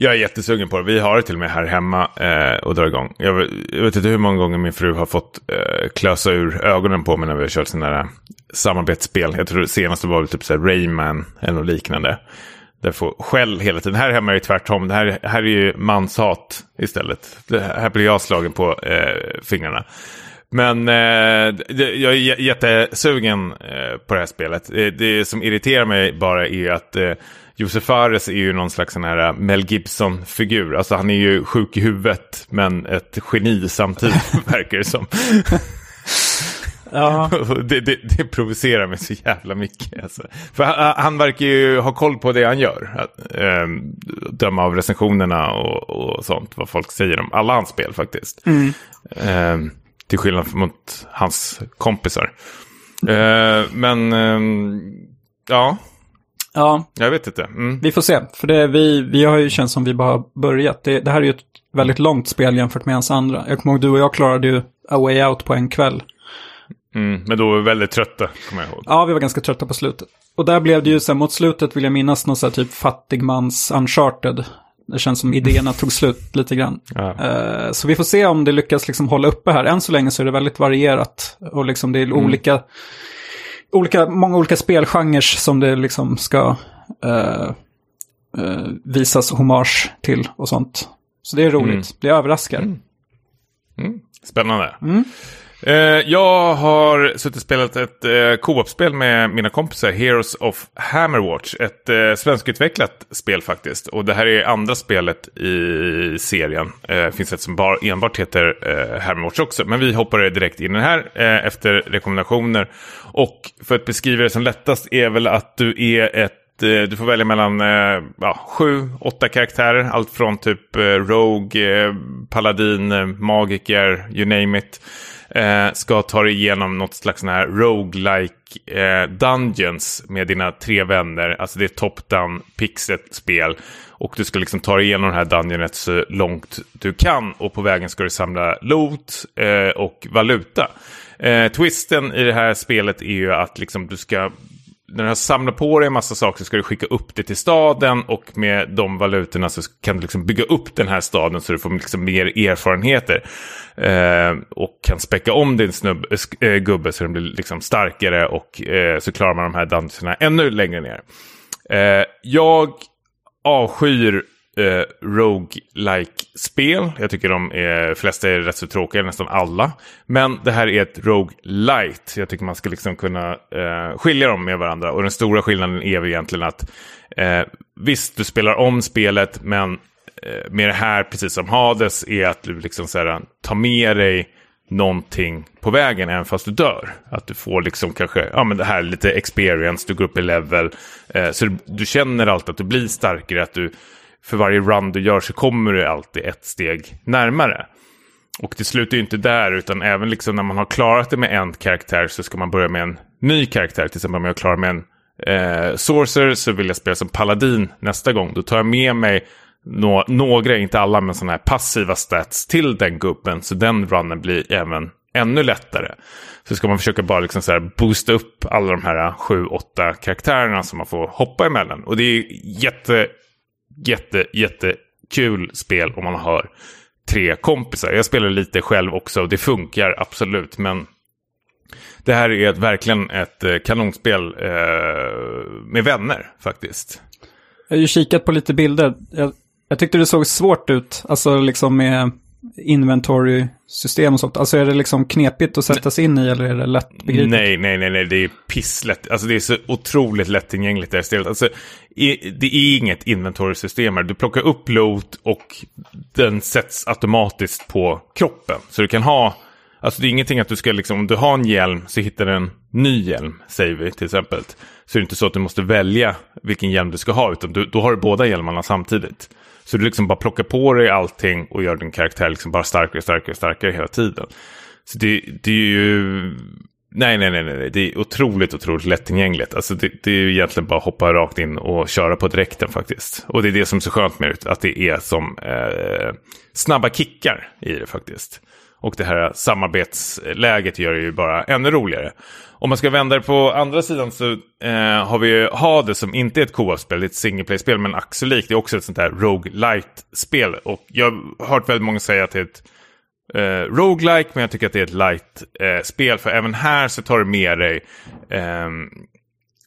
Jag är jättesugen på det. Vi har det till och med här hemma eh, och drar igång. Jag, vet- jag vet inte hur många gånger min fru har fått eh, klösa ur ögonen på mig när vi har kört sådana där eh, samarbetsspel. Jag tror det senaste var väl typ så här Rayman eller något liknande. Där får skäll hela tiden. Här hemma är det tvärtom. Det här, här är ju manshat istället. Det här blir jag slagen på eh, fingrarna. Men eh, det, jag är jättesugen eh, på det här spelet. Det, det som irriterar mig bara är att eh, Josef Fares är ju någon slags sån här Mel Gibson-figur. Alltså han är ju sjuk i huvudet men ett geni samtidigt verkar det som. Ja, det, det, det provocerar mig så jävla mycket. Alltså. För han, han verkar ju ha koll på det han gör. Att, ehm, döma av recensionerna och, och sånt. Vad folk säger om alla hans spel faktiskt. Ehm, till skillnad mot hans kompisar. Ehm, men ehm, ja, ja, jag vet inte. Mm. vi får se. För det, vi, vi har ju känt som vi bara börjat. Det, det här är ju ett väldigt långt spel jämfört med hans andra. Jag kommer ihåg du och jag klarade ju A Way Out på en kväll. Mm. Men då var vi väldigt trötta, kommer jag ihåg. Ja, vi var ganska trötta på slutet. Och där blev det ju så här, mot slutet vill jag minnas någon så här typ fattigmans uncharted. Det känns som idéerna tog slut lite grann. Ja. Eh, så vi får se om det lyckas liksom hålla uppe här. Än så länge så är det väldigt varierat. Och liksom det är olika, olika, många olika spelgenrer som det liksom ska eh, eh, visas hommage till och sånt. Så det är roligt. Mm. Det överraskar. Mm. Spännande. Mm. Eh, jag har suttit och spelat ett eh, co-op-spel med mina kompisar, Heroes of Hammerwatch. Ett eh, svenskutvecklat spel faktiskt. Och det här är andra spelet i serien. Det finns ett som enbart heter eh, Hammerwatch också. Men vi hoppar direkt in i den här eh, efter rekommendationer. Och för att beskriva det som lättast är väl att du är ett du får välja mellan eh, ja, sju, åtta karaktärer. Allt från typ eh, Rogue, eh, Paladin, Magiker, you name it eh, ska ta dig igenom något slags sån här roguelike eh, dungeons med dina tre vänner. Alltså det är top-down pixel-spel. Och du ska liksom ta dig igenom den här dungeonet så långt du kan. Och på vägen ska du samla loot eh, och valuta. Eh, twisten i det här spelet är ju att liksom du ska när du har samlat på dig en massa saker så ska du skicka upp det till staden och med de valutorna så kan du liksom bygga upp den här staden så du får liksom mer erfarenheter. Eh, och kan späcka om din snubb, äh, gubbe så den blir liksom starkare och eh, så klarar man de här dungeonerna ännu längre ner. Eh, jag avskyr eh, roguelike spel Jag tycker de är, flesta är rätt så tråkiga, nästan alla. Men det här är ett rogue-light. Jag tycker man ska liksom kunna eh, skilja dem med varandra. Och den stora skillnaden är väl egentligen att eh, visst, du spelar om spelet, men eh, med det här, precis som Hades, är att du liksom så här, tar med dig någonting på vägen även fast du dör. Att du får liksom kanske, ja men det här lite experience, du går upp i level. Eh, så du, du, känner alltid att du blir starkare, att du för varje run du gör så kommer du alltid ett steg närmare. Och det slutar ju inte där, utan även liksom när man har klarat det med en karaktär så ska man börja med en ny karaktär. Till exempel om jag klarar med en eh, Sorcerer så vill jag spela som Paladin nästa gång. Då tar jag med mig no några, inte alla, men sådana här passiva stats till den gubben. Så den runnen blir även ännu lättare. Så ska man försöka bara liksom så här boosta upp alla de här sju, åtta karaktärerna som man får hoppa emellan. Och det är jätte, jätte, jättekul spel om man har tre kompisar. Jag spelar lite själv också och det funkar absolut. Men det här är ett, verkligen ett eh, kanonspel eh, med vänner faktiskt. Jag har ju kikat på lite bilder. Jag, jag tyckte det såg svårt ut, alltså liksom med inventory-system och sånt? Alltså är det liksom knepigt att sätta sig in i eller är det lättbegripligt? Nej, nej, nej, nej, det är pisslätt. Alltså det är så otroligt lättillgängligt det här stället. Alltså det är inget inventory-system här. Du plockar upp loot och den sätts automatiskt på kroppen. Så du kan ha, alltså det är ingenting att du ska liksom, om du har en hjälm så hittar du en ny hjälm, säger vi till exempel. Så det är inte så att du måste välja vilken hjälm du ska ha, utan du, då har du båda hjälmarna samtidigt. Så du liksom bara plockar på dig allting och gör din karaktär liksom bara starkare, starkare, starkare hela tiden. Så det, det är ju... Nej, nej, nej, nej, det är otroligt, otroligt lättillgängligt. Alltså det, det är ju egentligen bara att hoppa rakt in och köra på direkten faktiskt. Och det är det som är så skönt med det, att det är som eh, snabba kickar i det faktiskt. Och det här samarbetsläget gör det ju bara ännu roligare. Om man ska vända det på andra sidan så eh, har vi ju Hades som inte är ett co-op-spel, det är ett single play-spel men Axelik, det är också ett sånt här roguelite-spel. Och jag har hört väldigt många säga att det är ett eh, roguelike, men jag tycker att det är ett light-spel. Eh, för även här så tar du med dig eh,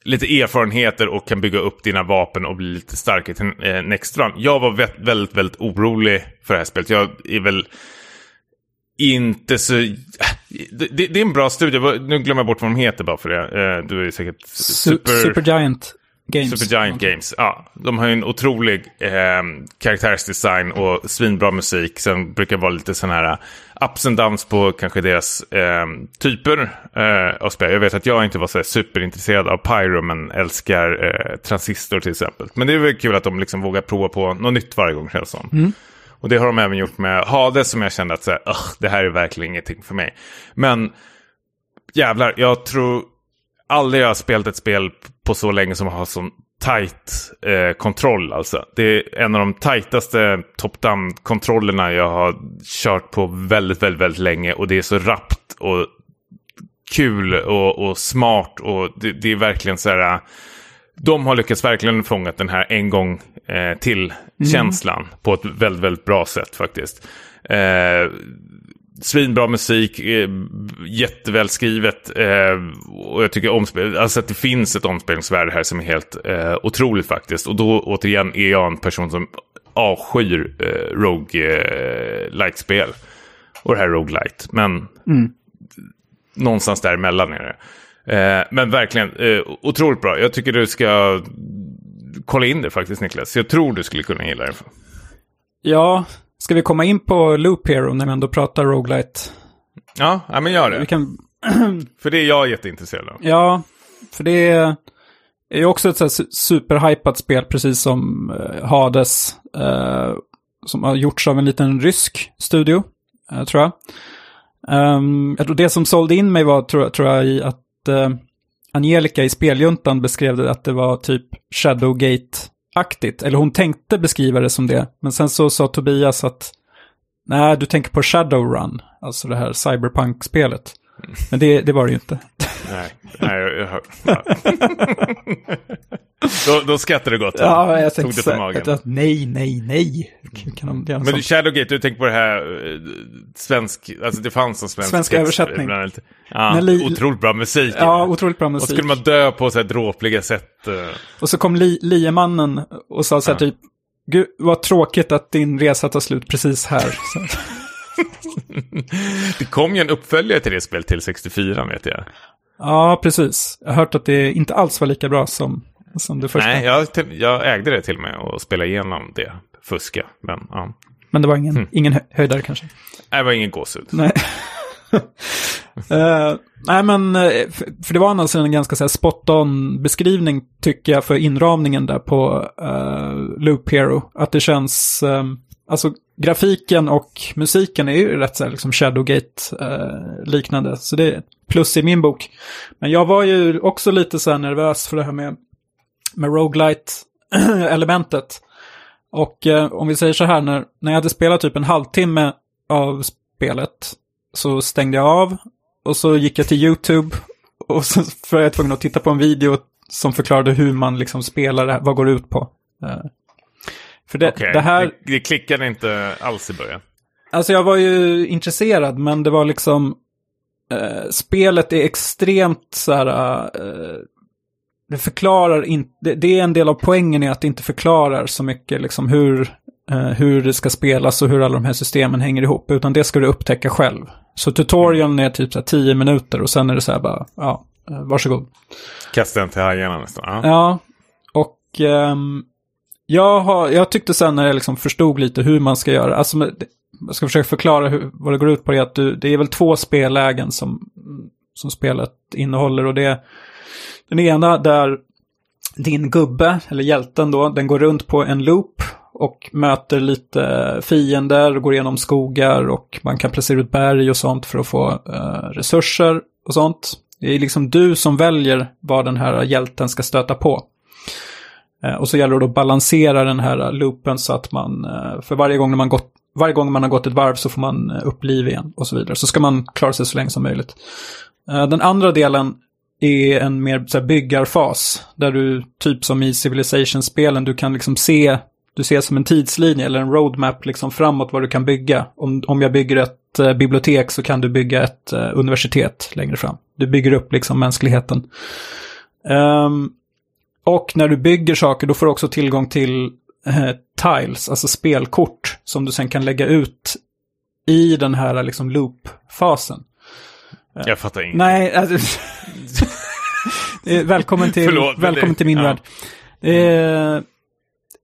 lite erfarenheter och kan bygga upp dina vapen och bli lite starkare till eh, next run. Jag var väldigt, väldigt, väldigt orolig för det här spelet. Jag är väl inte så... Det, det, är en bra studie. Nu glömmer jag bort vad de heter bara för det. Eh, du är säkert... Super... Supergiant Games. Supergiant Games, ja. De har ju en otrolig eh, karaktärsdesign och svinbra musik. Sen brukar det vara lite sådana här ups and downs på kanske deras eh, typer eh, av spel. Jag vet att jag inte var så superintresserad av Pyro men älskar eh, Transistor till exempel. Men det är väl kul att de liksom vågar prova på något nytt varje gång känns det som. Mm. Och det har de även gjort med Hades som jag kände att så här, det här är verkligen ingenting för mig. Men jävlar, jag tror aldrig jag har spelat ett spel på så länge som har sån tight eh, kontroll alltså. Det är en av de tajtaste top-down-kontrollerna jag har kört på väldigt, väldigt, väldigt länge. Och det är så rappt och kul och, och smart. Och det, det, är verkligen så här eh, de har lyckats verkligen fånga den här en gång eh, till-känslan mm. på ett väldigt, väldigt bra sätt faktiskt. Eh, svinbra musik, eh, jättevälskrivet eh, och jag tycker omspel alltså att det finns ett omspelningsvärde här som är helt eh, otroligt faktiskt. Och då återigen är jag en person som avskyr eh, Rogue eh. Och det här Rogue Light. Men mm. någonstans däremellan är det. Eh, men verkligen eh, otroligt bra. Jag tycker du ska kolla in det faktiskt Niklas. Jag tror du skulle kunna gilla det. Ja, ska vi komma in på Loop Hero när vi ändå pratar roguelite? Ja, ja men gör Vi det. kan, För det är jag jätteintresserad av. ja, för det är ju också ett så superhypat spel, precis som eh, Hades, eh, som har gjorts av en liten rysk studio, eh, tror jag. Um, jag tror det som sålde in mig var, tror, jag- tror jag, i att eh, Angelica i speljuntan beskrev det att det var typ Shadowgate-aktigt. Eller hon tänkte beskriva det som det. Men sen så sa Tobias att nej, du tänker på Shadowrun, alltså det här cyberpunk-spelet. Men det, det var det ju inte. Nej, nej jag, jag, hör- ja. då, då skrattar du gott. Ja, jag Tog det på magen. att, nej, nej, nej. Kan de göra Men du, sånt? Shadowgate, du tänker på det här eh, svensk, alltså det fanns en svensk Svensk text översättning. ibland. Ja, li- otroligt bra musik. Ja, otroligt bra och musik. skulle man dö på så här dråpliga sätt. eh, Och så kom li, liemannen och sa så här Ja. typ, gud vad tråkigt att din resa tar slut precis här. Det kom ju en uppföljare till det spelet till 64 vet jag. ja, precis. Jag har hört att det inte alls var lika bra som, som det första. Nej, jag, jag ägde det till och med och spelade igenom det. Fuska, men ja. Men det var ingen, Mm. ingen hö- höjdare kanske. Nej, Det var ingen gåshud. Nej. Eh, nej, men eh, för, det var alltså en ganska så här spot on beskrivning tycker jag för inramningen där på uh, Loop Hero. Att det känns, um, alltså grafiken och musiken är ju rätt så här liksom Shadowgate-liknande. Eh, så det är ett plus i min bok. Men jag var ju också lite så här nervös för det här med, med roguelite-elementet. Och eh, om vi säger så här, när, när jag hade spelat typ en halvtimme av spelet så stängde jag av och så gick jag till YouTube och så var jag tvungen att titta på en video som förklarade hur man liksom spelar det här, vad går det ut på. Eh, för det, Okej, det här, det, det klickade inte alls i början. alltså jag var ju intresserad men det var liksom, eh, spelet är extremt så här, eh, det förklarar inte, det, det är en del av poängen i att det inte förklarar så mycket liksom hur, eh, hur det ska spelas och hur alla de här systemen hänger ihop, utan det ska du upptäcka själv. Så tutorialen är typ så här 10 minuter och sen är det så här bara, ja, eh, varsågod. Kasta den till hajarna nästan. Ja. Ja, och ehm, jag, har, jag tyckte sen när jag liksom förstod lite hur man ska göra, alltså jag ska försöka förklara hur, vad det går ut på, det är att du, det är väl två spellägen som, som spelet innehåller och det den ena där din gubbe, eller hjälten då, den går runt på en loop och möter lite fiender, går igenom skogar och man kan placera ut berg och sånt för att få eh, resurser och sånt. Det är liksom du som väljer vad den här hjälten ska stöta på. Eh, och så gäller det att balansera den här loopen så att man, eh, för varje gång, när man gått, varje gång man har gått ett varv så får man eh, upp liv igen och så vidare. Så ska man klara sig så länge som möjligt. Den andra delen är en mer så här, byggarfas. Där du, typ som i Civilization-spelen, du kan liksom se, du ser som en tidslinje eller en roadmap liksom framåt vad du kan bygga. Om, om jag bygger ett eh, bibliotek så kan du bygga ett eh, universitet längre fram. Du bygger upp liksom mänskligheten. Um, och när du bygger saker då får du också tillgång till eh, tiles, alltså spelkort, som du sen kan lägga ut i den här liksom loop-fasen. Jag fattar inget. Nej, alltså, Eh, välkommen till, Förlåt, men välkommen det- till min ja. värld. Eh,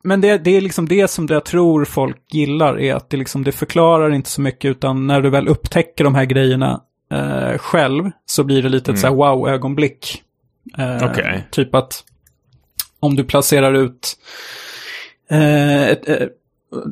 men det, det är liksom det som jag tror folk gillar, är att det, liksom, det förklarar inte så mycket, utan när du väl upptäcker de här grejerna eh, själv, så blir det lite ett så här wow-ögonblick. Eh, Okej. Typ att om du placerar ut eh, ett, eh,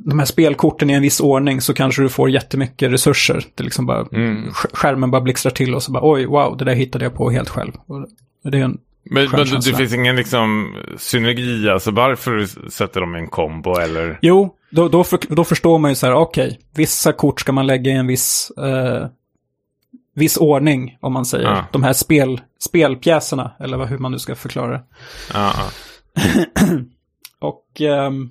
de här spelkorten i en viss ordning så kanske du får jättemycket resurser. Det liksom bara, Mm. sk- skärmen bara blixtrar till och så bara oj, wow, det där hittade jag på helt själv. Och det är en, Men, men det finns ingen liksom synergi, alltså varför sätter de en kombo eller? jo, då, då, för, då förstår man ju så här, okej, vissa kort ska man lägga i en viss, eh, viss ordning, om man säger. Ja. De här spel, spelpjäserna, eller vad, hur man nu ska förklara det. Ja. Och ehm,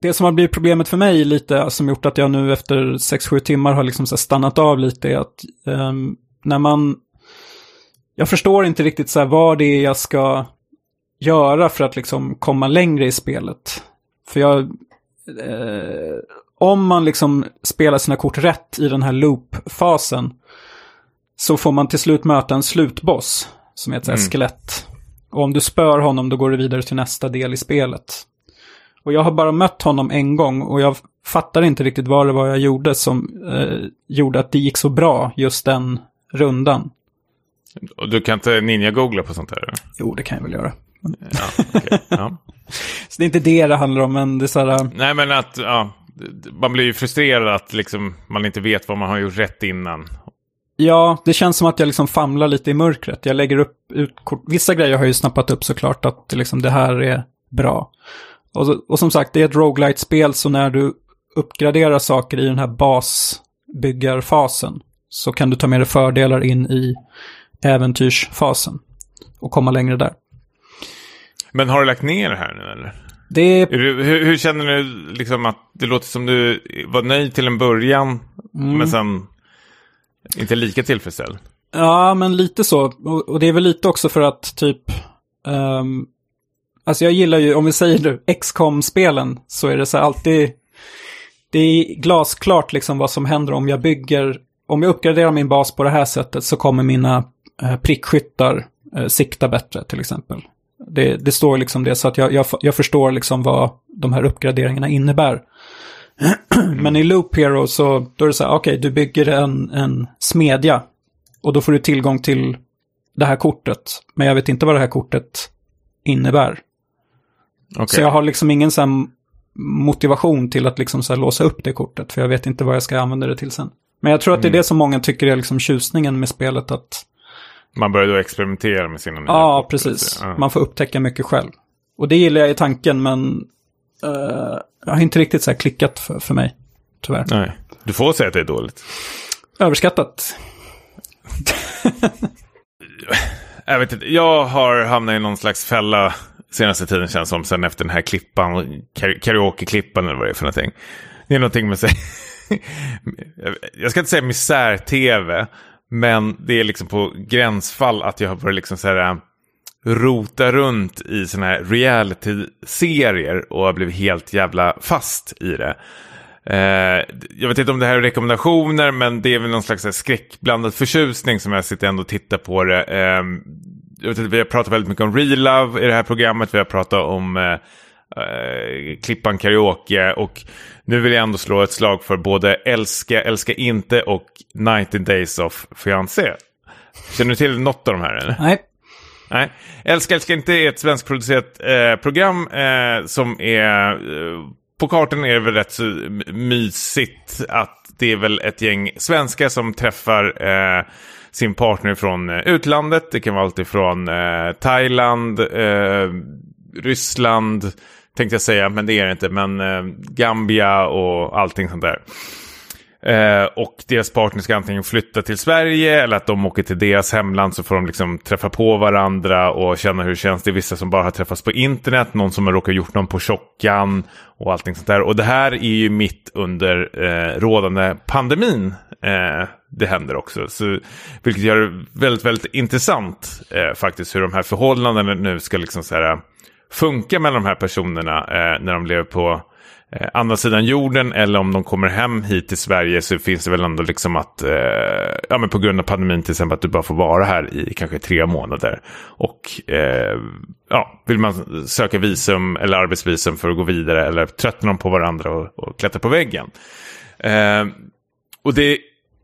det som har blivit problemet för mig lite, som gjort att jag nu efter 6-7 timmar har liksom stannat av lite, är att ehm, när man... Jag förstår inte riktigt så vad det är jag ska göra för att liksom komma längre i spelet. För jag... Eh, om man liksom spelar sina kort rätt i den här loop-fasen så får man till slut möta en slutboss som är ett mm. skelett. Och om du spör honom då går du vidare till nästa del i spelet. Och jag har bara mött honom en gång och jag fattar inte riktigt vad det var jag gjorde som eh, gjorde att det gick så bra just den rundan. Och du kan inte ninja-googla på sånt här? Jo, det kan jag väl göra. Ja, okay. ja. så det är inte det det handlar om, men det är så här... Äh, Nej, men att ja, man blir ju frustrerad att liksom, man inte vet vad man har gjort rätt innan. Ja, det känns som att jag liksom famlar lite i mörkret. Jag lägger upp ut Vissa grejer har jag ju snappat upp såklart att liksom det här är bra. Och, och som sagt, det är ett roguelite-spel så när du uppgraderar saker i den här basbyggarfasen så kan du ta med dig fördelar in i äventyrsfasen och komma längre där. Men har du lagt ner det här nu eller? Det... Hur, hur, känner du liksom att det låter som du var nöjd till en början mm. men sen inte lika tillfredsställd? Ja, men lite så. Och, och, det är väl lite också för att typ... Um, alltså jag gillar ju, om vi säger nu, com spelen så är det så alltid... Det är glasklart liksom vad som händer om jag bygger... Om jag uppgraderar min bas på det här sättet så kommer mina eh, prickskyttar eh, sikta bättre till exempel. Det, det, står liksom det, så att jag, jag, jag förstår liksom vad de här uppgraderingarna innebär. Men i Loop Hero så då är det så här, okej, okay, du bygger en, en smedja. Och då får du tillgång till det här kortet. Men jag vet inte vad det här kortet innebär. Okay. Så jag har liksom ingen sån motivation till att liksom så låsa upp det kortet. För jag vet inte vad jag ska använda det till sen. Men jag tror att det är mm. det som många tycker är liksom tjusningen med spelet. att man börjar då experimentera med sina nya Ja, precis. Ja. Man får upptäcka mycket själv. Och det gillar jag i tanken, men uh, jag har inte riktigt så här klickat för, för mig. Tyvärr. Nej, du får säga att det är dåligt. Överskattat. jag vet inte, jag har hamnat i någon slags fälla senaste tiden känns som. Sen efter den här klippan, karaoke-klippan eller vad det är för någonting. Det är någonting med sig. jag ska inte säga misär-tv. Men det är liksom på gränsfall att jag har börjat liksom så här, rota runt i sådana här reality-serier och har blivit helt jävla fast i det. Eh, jag vet inte om det här är rekommendationer, men det är väl någon slags skräckblandad förtjusning som jag sitter ändå och tittar på det. Eh, jag vet inte, vi har pratat väldigt mycket om real love i det här programmet, vi har pratat om eh, eh Klippan Karaoke och nu vill jag ändå slå ett slag för både Älska, Älska inte och 90 Days of Fiancé. Känner du till något av de här? Eller? Nej. Nej. Älska, älska inte är ett svenskproducerat eh, program eh, som är... Eh, på kartan är det väl rätt så mysigt att det är väl ett gäng svenskar som träffar eh, sin partner från eh, utlandet. Det kan vara allt ifrån eh, Thailand, eh, Ryssland, tänkte jag säga, men det är det inte. Men eh, Gambia och allting sånt där. Eh, och deras partner ska antingen flytta till Sverige eller att de åker till deras hemland så får de liksom träffa på varandra och känna hur det känns. Det är vissa som bara har träffats på internet, någon som har råkat gjort någon på tjockan och allting sånt där. Och det här är ju mitt under eh, rådande pandemin. Eh, det händer också. Så, vilket gör det väldigt, väldigt intressant eh, faktiskt hur de här förhållandena nu ska liksom så här eh, funka mellan de här personerna eh, när de lever på eh, andra sidan jorden eller om de kommer hem hit till Sverige så finns det väl ändå liksom att, eh, ja men på grund av pandemin till exempel, att du bara får vara här i kanske tre månader. Och eh, ja, vill man söka visum eller arbetsvisum för att gå vidare eller tröttnar de på varandra och, och klättrar på väggen. Eh, och det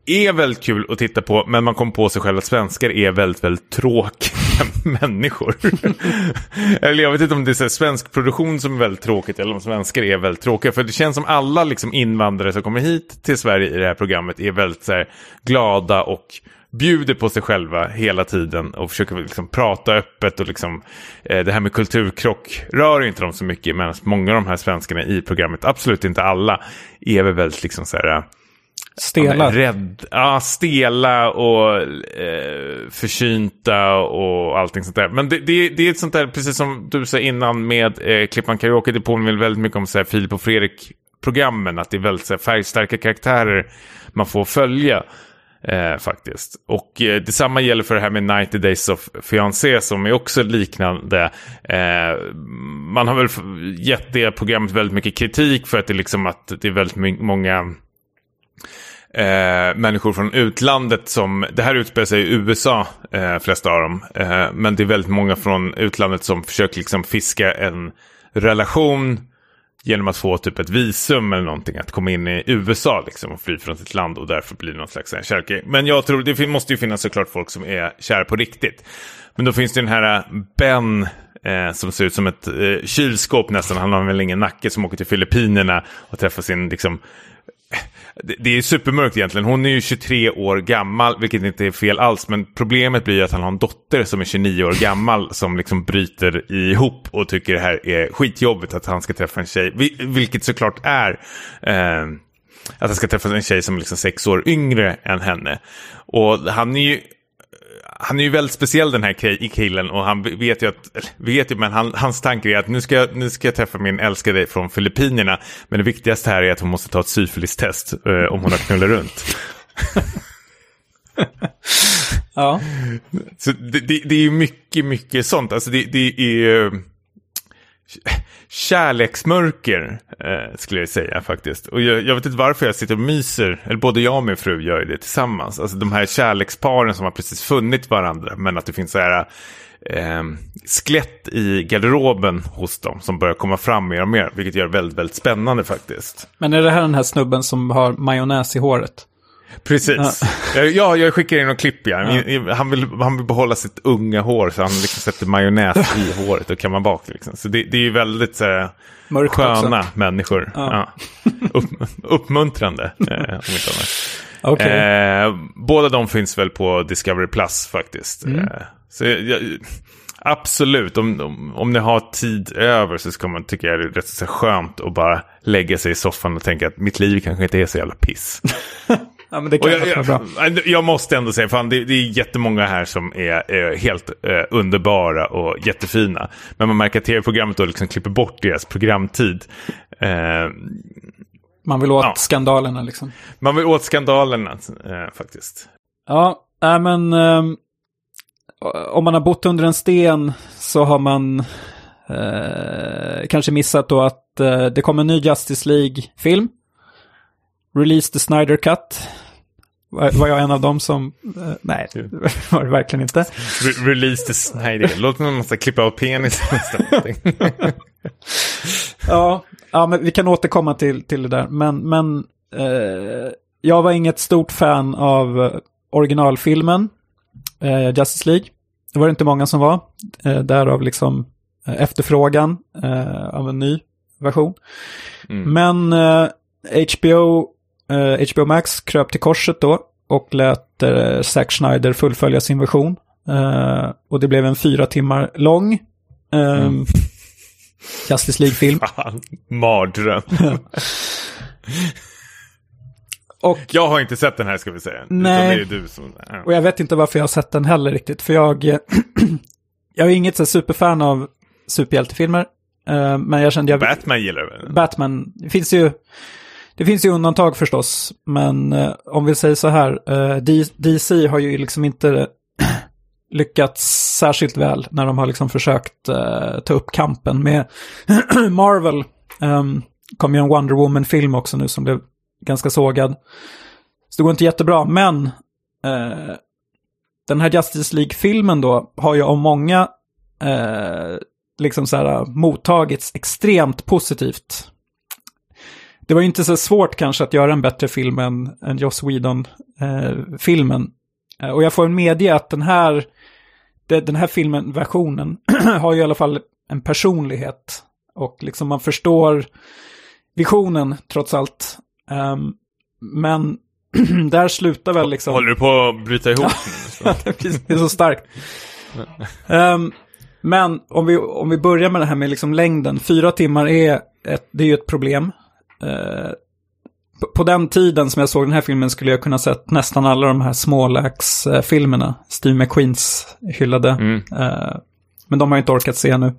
är väldigt kul att titta på, men man kommer på sig själv att svenskar är väldigt, väldigt tråkiga människor. eller jag vet inte om det är så svensk produktion som är väldigt tråkigt eller om svenskar är väldigt tråkiga. För det känns som alla liksom invandrare som kommer hit till Sverige i det här programmet är väldigt så här, glada och bjuder på sig själva hela tiden och försöker liksom prata öppet och liksom eh, det här med kulturkrock rör inte dem så mycket medan många av de här svenskarna i programmet, absolut inte alla, är väl väldigt liksom så här Stela. Rädd, ja, stela och eh, försynta och allting sånt där. Men det, det, det är ett sånt där, precis som du sa innan med eh, Klippan Karaoke, det påminner väldigt mycket om så här, Filip och Fredrik-programmen. Att det är väldigt så här, färgstarka karaktärer man får följa. Eh, faktiskt. Och eh, detsamma gäller för det här med 90 Days of Fiancé som är också liknande. Eh, man har väl gett det programmet väldigt mycket kritik för att det, liksom att det är väldigt många eh, människor från utlandet som, det här utspelar sig i USA, eh, flesta av dem, eh, men det är väldigt många från utlandet som försöker liksom fiska en relation genom att få typ ett visum eller någonting att komma in i USA liksom och fly från sitt land och därför blir det någon slags kärlek. Men jag tror det måste ju finnas såklart folk som är kär på riktigt. Men då finns det den här eh, Ben eh, som ser ut som ett eh, kylskåp nästan. Han har väl ingen nacke som åker till Filippinerna och träffar sin liksom det är supermörkt egentligen. Hon är ju 23 år gammal, vilket inte är fel alls. Men problemet blir att han har en dotter som är 29 år gammal som liksom bryter ihop och tycker det här är skitjobbigt att han ska träffa en tjej. Vilket såklart är eh, att han ska träffa en tjej som är liksom sex år yngre än henne. Och han är ju han är ju väldigt speciell den här killen och han vet ju att, vet ju, men han, hans tanke är att nu ska, nu ska jag träffa min älskade från Filippinerna. Men det viktigaste här är att hon måste ta ett syfilistest eh, om hon har knullat runt. ja. Så det, det, det, är ju mycket, mycket sånt. Alltså det, det är kärleksmörker, eh, skulle jag säga faktiskt. Och jag, jag, vet inte varför jag sitter och myser, eller både jag och min fru gör det tillsammans. Alltså de här kärleksparen som har precis funnit varandra, men att det finns så här eh, skelett i garderoben hos dem som börjar komma fram mer och mer, vilket gör det väldigt, väldigt spännande faktiskt. Men är det här den här snubben som har majonnäs i håret? Precis. Ja. ja, jag skickar in någon klipp. Ja. Han, vill, han vill behålla sitt unga hår så han liksom sätter majonnäs i håret och kammar bak. Liksom. Så det, det är ju väldigt så här, sköna också. människor. Ja. Upp, uppmuntrande, eh. Okay. Eh, båda de finns väl på Discovery Plus faktiskt. Mm. Eh, så jag, absolut, om, om, om ni har tid över så ska man tycka det är rätt så skönt att bara lägga sig i soffan och tänka att mitt liv kanske inte är så jävla piss. Ja, men det kan jag, jag, bra. jag måste ändå säga, fan, det, det är jättemånga här som är, är helt eh, underbara och jättefina. Men man märker att tv-programmet då liksom klipper bort deras programtid. Eh, man vill åt ja. skandalerna liksom. Man vill åt skandalerna eh, faktiskt. Ja, äh, men ehm, om man har bott under en sten så har man eh, kanske missat då att eh, det kommer en ny Justice League-film. Release the Snyder Cut. Var jag en av dem som... Uh, nej, det var det verkligen inte. Re release the Snyder. Låt mig måste klippa av penis ja, ja, men vi kan återkomma till, till det där. Men, men uh, jag var inget stort fan av originalfilmen uh, Justice League. Det var det inte många som var. Uh, därav liksom efterfrågan av en ny version. Mm. Men HBO eh, HBO Max kröp till korset då och lät eh, Zack Snyder fullfölja sin version. Eh, och det blev en fyra timmar lång eh, mm. Justice League-film. Mardröm. och, jag har inte sett den här ska vi säga. Nej, som, ja. och jag vet inte varför jag har sett den heller riktigt. För jag, jag är inget så superfan av superhjältefilmer. Uh, men jag kände jag... Batman gillar du väl? Batman, det finns ju... Det finns ju undantag förstås, men eh, om vi säger så här, eh, DC har ju liksom inte eh, lyckats särskilt väl när de har liksom försökt eh, ta upp kampen med Marvel. Um, kom ju en Wonder Woman-film också nu som blev ganska sågad. Så det går inte jättebra, men eh, den här Justice League-filmen då har ju av många eh, liksom så här eh, mottagits extremt positivt det var inte så svårt kanske att göra en bättre film än, än Joss Whedon-filmen. Eh, och jag får medge att den här, den här filmen, versionen, har ju i alla fall en personlighet. Och liksom man förstår visionen trots allt. Um, men där slutar väl liksom... Håller du på att bryta ihop det är så starkt. Um, men om vi, om vi börjar med det här med liksom längden. Fyra timmar är, ett, det är ju ett problem. Eh, på den tiden som jag såg den här filmen skulle jag kunna sett nästan alla de här småläks-filmerna. Steve McQueens hyllade. Mm. Eh, men de har jag inte orkat se nu.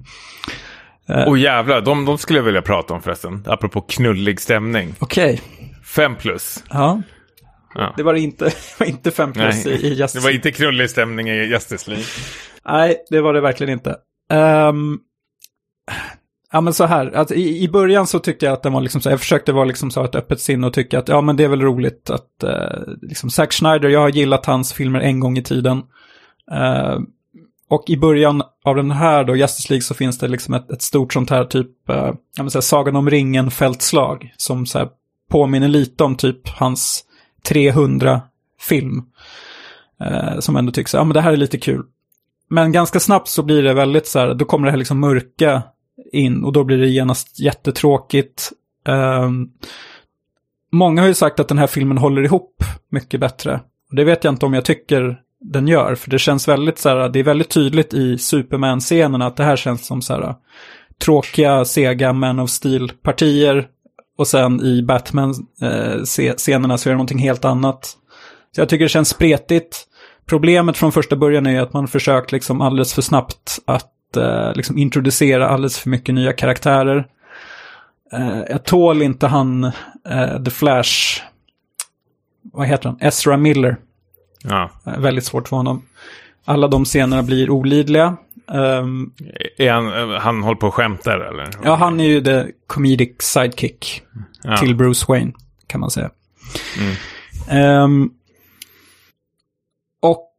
Åh oh, jävlar, de, de skulle jag vilja prata om förresten. Apropå knullig stämning. Okej. Okay. Fem plus. Ja. ja. Det var inte, inte fem plus Nej. i, i Justice Det var inte knullig stämning i Justice League. Nej, det var det verkligen inte. Um, Ja men så här, att i, i början så tyckte jag att den var liksom så, jag försökte vara liksom så ett öppet sinne och tycka att ja men det är väl roligt att, eh, liksom Zack Schneider, jag har gillat hans filmer en gång i tiden. Eh, och i början av den här då, Justice League, så finns det liksom ett, ett stort sånt här typ, eh, jag vill säga, Sagan om ringen-fältslag, som så här påminner lite om typ hans 300-film. Eh, som ändå tycks, ja men det här är lite kul. Men ganska snabbt så blir det väldigt så här, då kommer det här liksom mörka in och då blir det genast jättetråkigt. Um, många har ju sagt att den här filmen håller ihop mycket bättre. Och det vet jag inte om jag tycker den gör, för det känns väldigt så här, det är väldigt tydligt i Superman-scenerna att det här känns som så här tråkiga, sega Man of Steel-partier. Och sen i Batman-scenerna eh, så är det någonting helt annat. Så jag tycker det känns spretigt. Problemet från första början är att man försökt liksom alldeles för snabbt att eh, liksom introducera alldeles för mycket nya karaktärer. Eh, jag tål inte han, eh, The Flash, vad heter han, Ezra Miller. Ja. Eh, väldigt svårt för honom. Alla de scenerna blir olidliga. Um, är han, han håller på och skämtar eller? Ja, han är ju the comedic sidekick Ja. till Bruce Wayne, kan man säga. Mm. Ehm,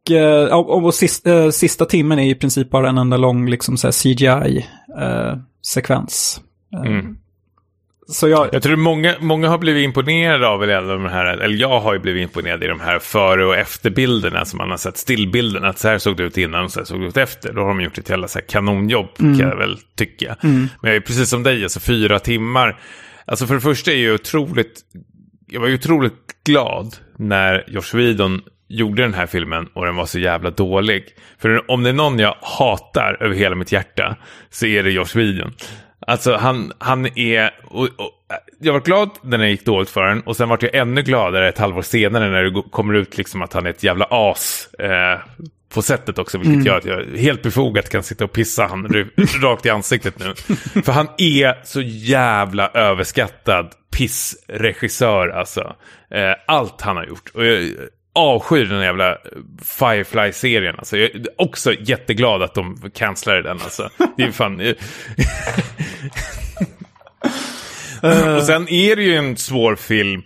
och eh, och, och sista, eh, sista timmen är i princip bara en enda lång liksom, CGI-sekvens. Mm. Så jag, Jag tror många, många har blivit imponerade av eller, de här, eller jag har ju blivit imponerad i de här före och efterbilderna som man har sett, stillbilderna. Att så här såg det ut innan och så här såg det ut efter. Då har de gjort ett jävla så här kanonjobb kan jag väl tycka. Men jag är precis som dig, alltså fyra timmar. Alltså för det första är jag otroligt, jag var ju otroligt glad när Josh Whedon gjorde den här filmen och den var så jävla dålig. För om det är någon jag hatar över hela mitt hjärta så är det Josh Whedon. Alltså han, han är... Och, och, jag var glad när det gick dåligt för den och sen var jag ännu gladare ett halvår senare när det kommer ut liksom att han är ett jävla as eh, på sättet också. Vilket gör att jag helt befogat kan sitta och pissa han r- rakt i ansiktet nu. för han är så jävla överskattad pissregissör alltså. Eh, allt han har gjort. Och jag, avskyr den jävla Firefly-serien. Alltså, jag är också jätteglad att de cancelade den. Alltså. Det är fan... och sen är det ju en svår film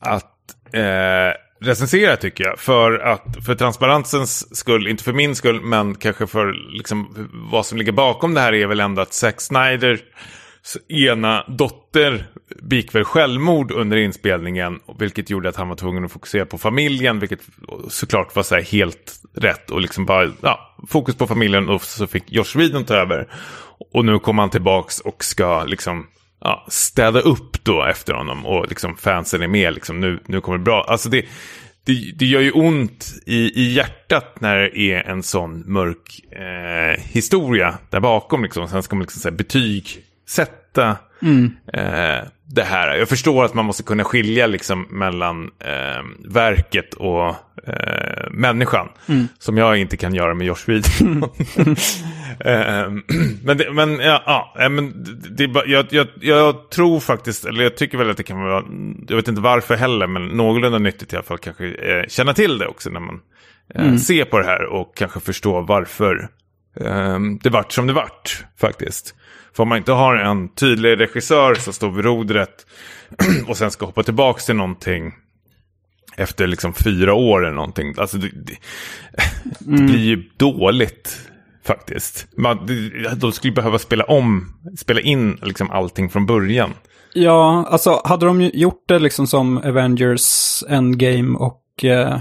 att eh, recensera tycker jag. För, att, för transparensens skull, inte för min skull, men kanske för liksom, vad som ligger bakom det här är väl ändå att Zack Snyder ena dotter begick väl självmord under inspelningen. Vilket gjorde att han var tvungen att fokusera på familjen. Vilket såklart var så här helt rätt. Och liksom bara ja, fokus på familjen. Och så fick Josh Whedon ta över. Och nu kommer han tillbaks och ska liksom ja, städa upp då efter honom. Och liksom fansen är med. Liksom, nu, nu kommer det bra. Alltså det, det, det gör ju ont i, i hjärtat när det är en sån mörk eh, historia där bakom. Liksom. Sen ska man liksom säga betygsätta eh, det här. Jag förstår att man måste kunna skilja liksom, mellan eh, verket och eh, människan. Som jag inte kan göra med Josh Whedon. Eh, men det, men, ja, ja, eh, men det, det, jag, jag, jag tror faktiskt, eller jag tycker väl att det kan vara, jag vet inte varför heller, men någorlunda nyttigt i alla fall kanske eh, känna till det också när man eh, ser på det här och kanske förstå varför det vart som det vart faktiskt. För om man inte har en tydlig regissör som står vid rodret och sen ska hoppa tillbaka till någonting efter liksom fyra år eller någonting. Alltså det, det, det blir ju dåligt faktiskt. Man, de skulle behöva spela om, spela in liksom allting från början. Ja, alltså hade de gjort det liksom som Avengers Endgame och eh,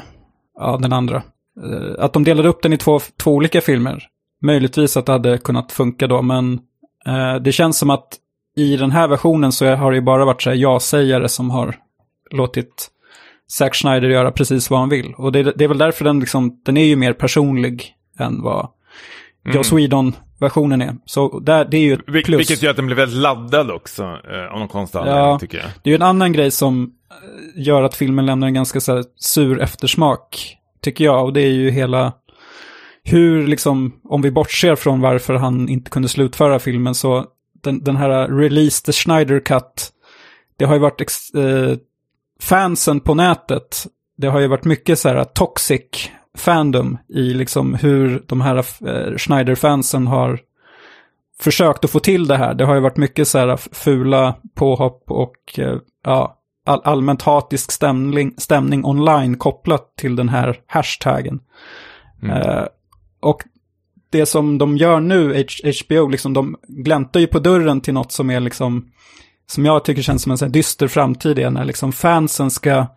ja, den andra. Eh, att de delade upp den i två, två olika filmer. Möjligtvis att det hade kunnat funka då, men det känns som att i den här versionen så har det ju bara varit så här ja-sägare som har låtit Zack Snyder göra precis vad han vill. Och det, det är väl därför den, liksom, den är ju mer personlig än vad Joss Whedon-versionen är. Så där, det är ju ett Vil- plus. Vilket gör att den blir väldigt laddad också. Eh, av någon konstig Ja. tycker jag. Det är ju en annan grej som eh, gör att filmen lämnar en ganska så här, sur eftersmak, tycker jag. Och det är ju hela hur, liksom, om vi bortser från varför han inte kunde slutföra filmen, så den, den här Release the Schneider Cut, det har ju varit ex, eh, fansen på nätet, det har ju varit mycket så här toxic fandom i liksom hur de här eh, Schneider-fansen har försökt att få till det här. Det har ju varit mycket så här fula påhopp och eh, ja, all, allmänt hatisk stämning, stämning online kopplat till den här hashtaggen. Mm. Eh, och det som de gör nu, HBO, liksom, de gläntar ju på dörren till något som är liksom, som jag tycker känns som en så här dyster framtid, är när liksom fansen ska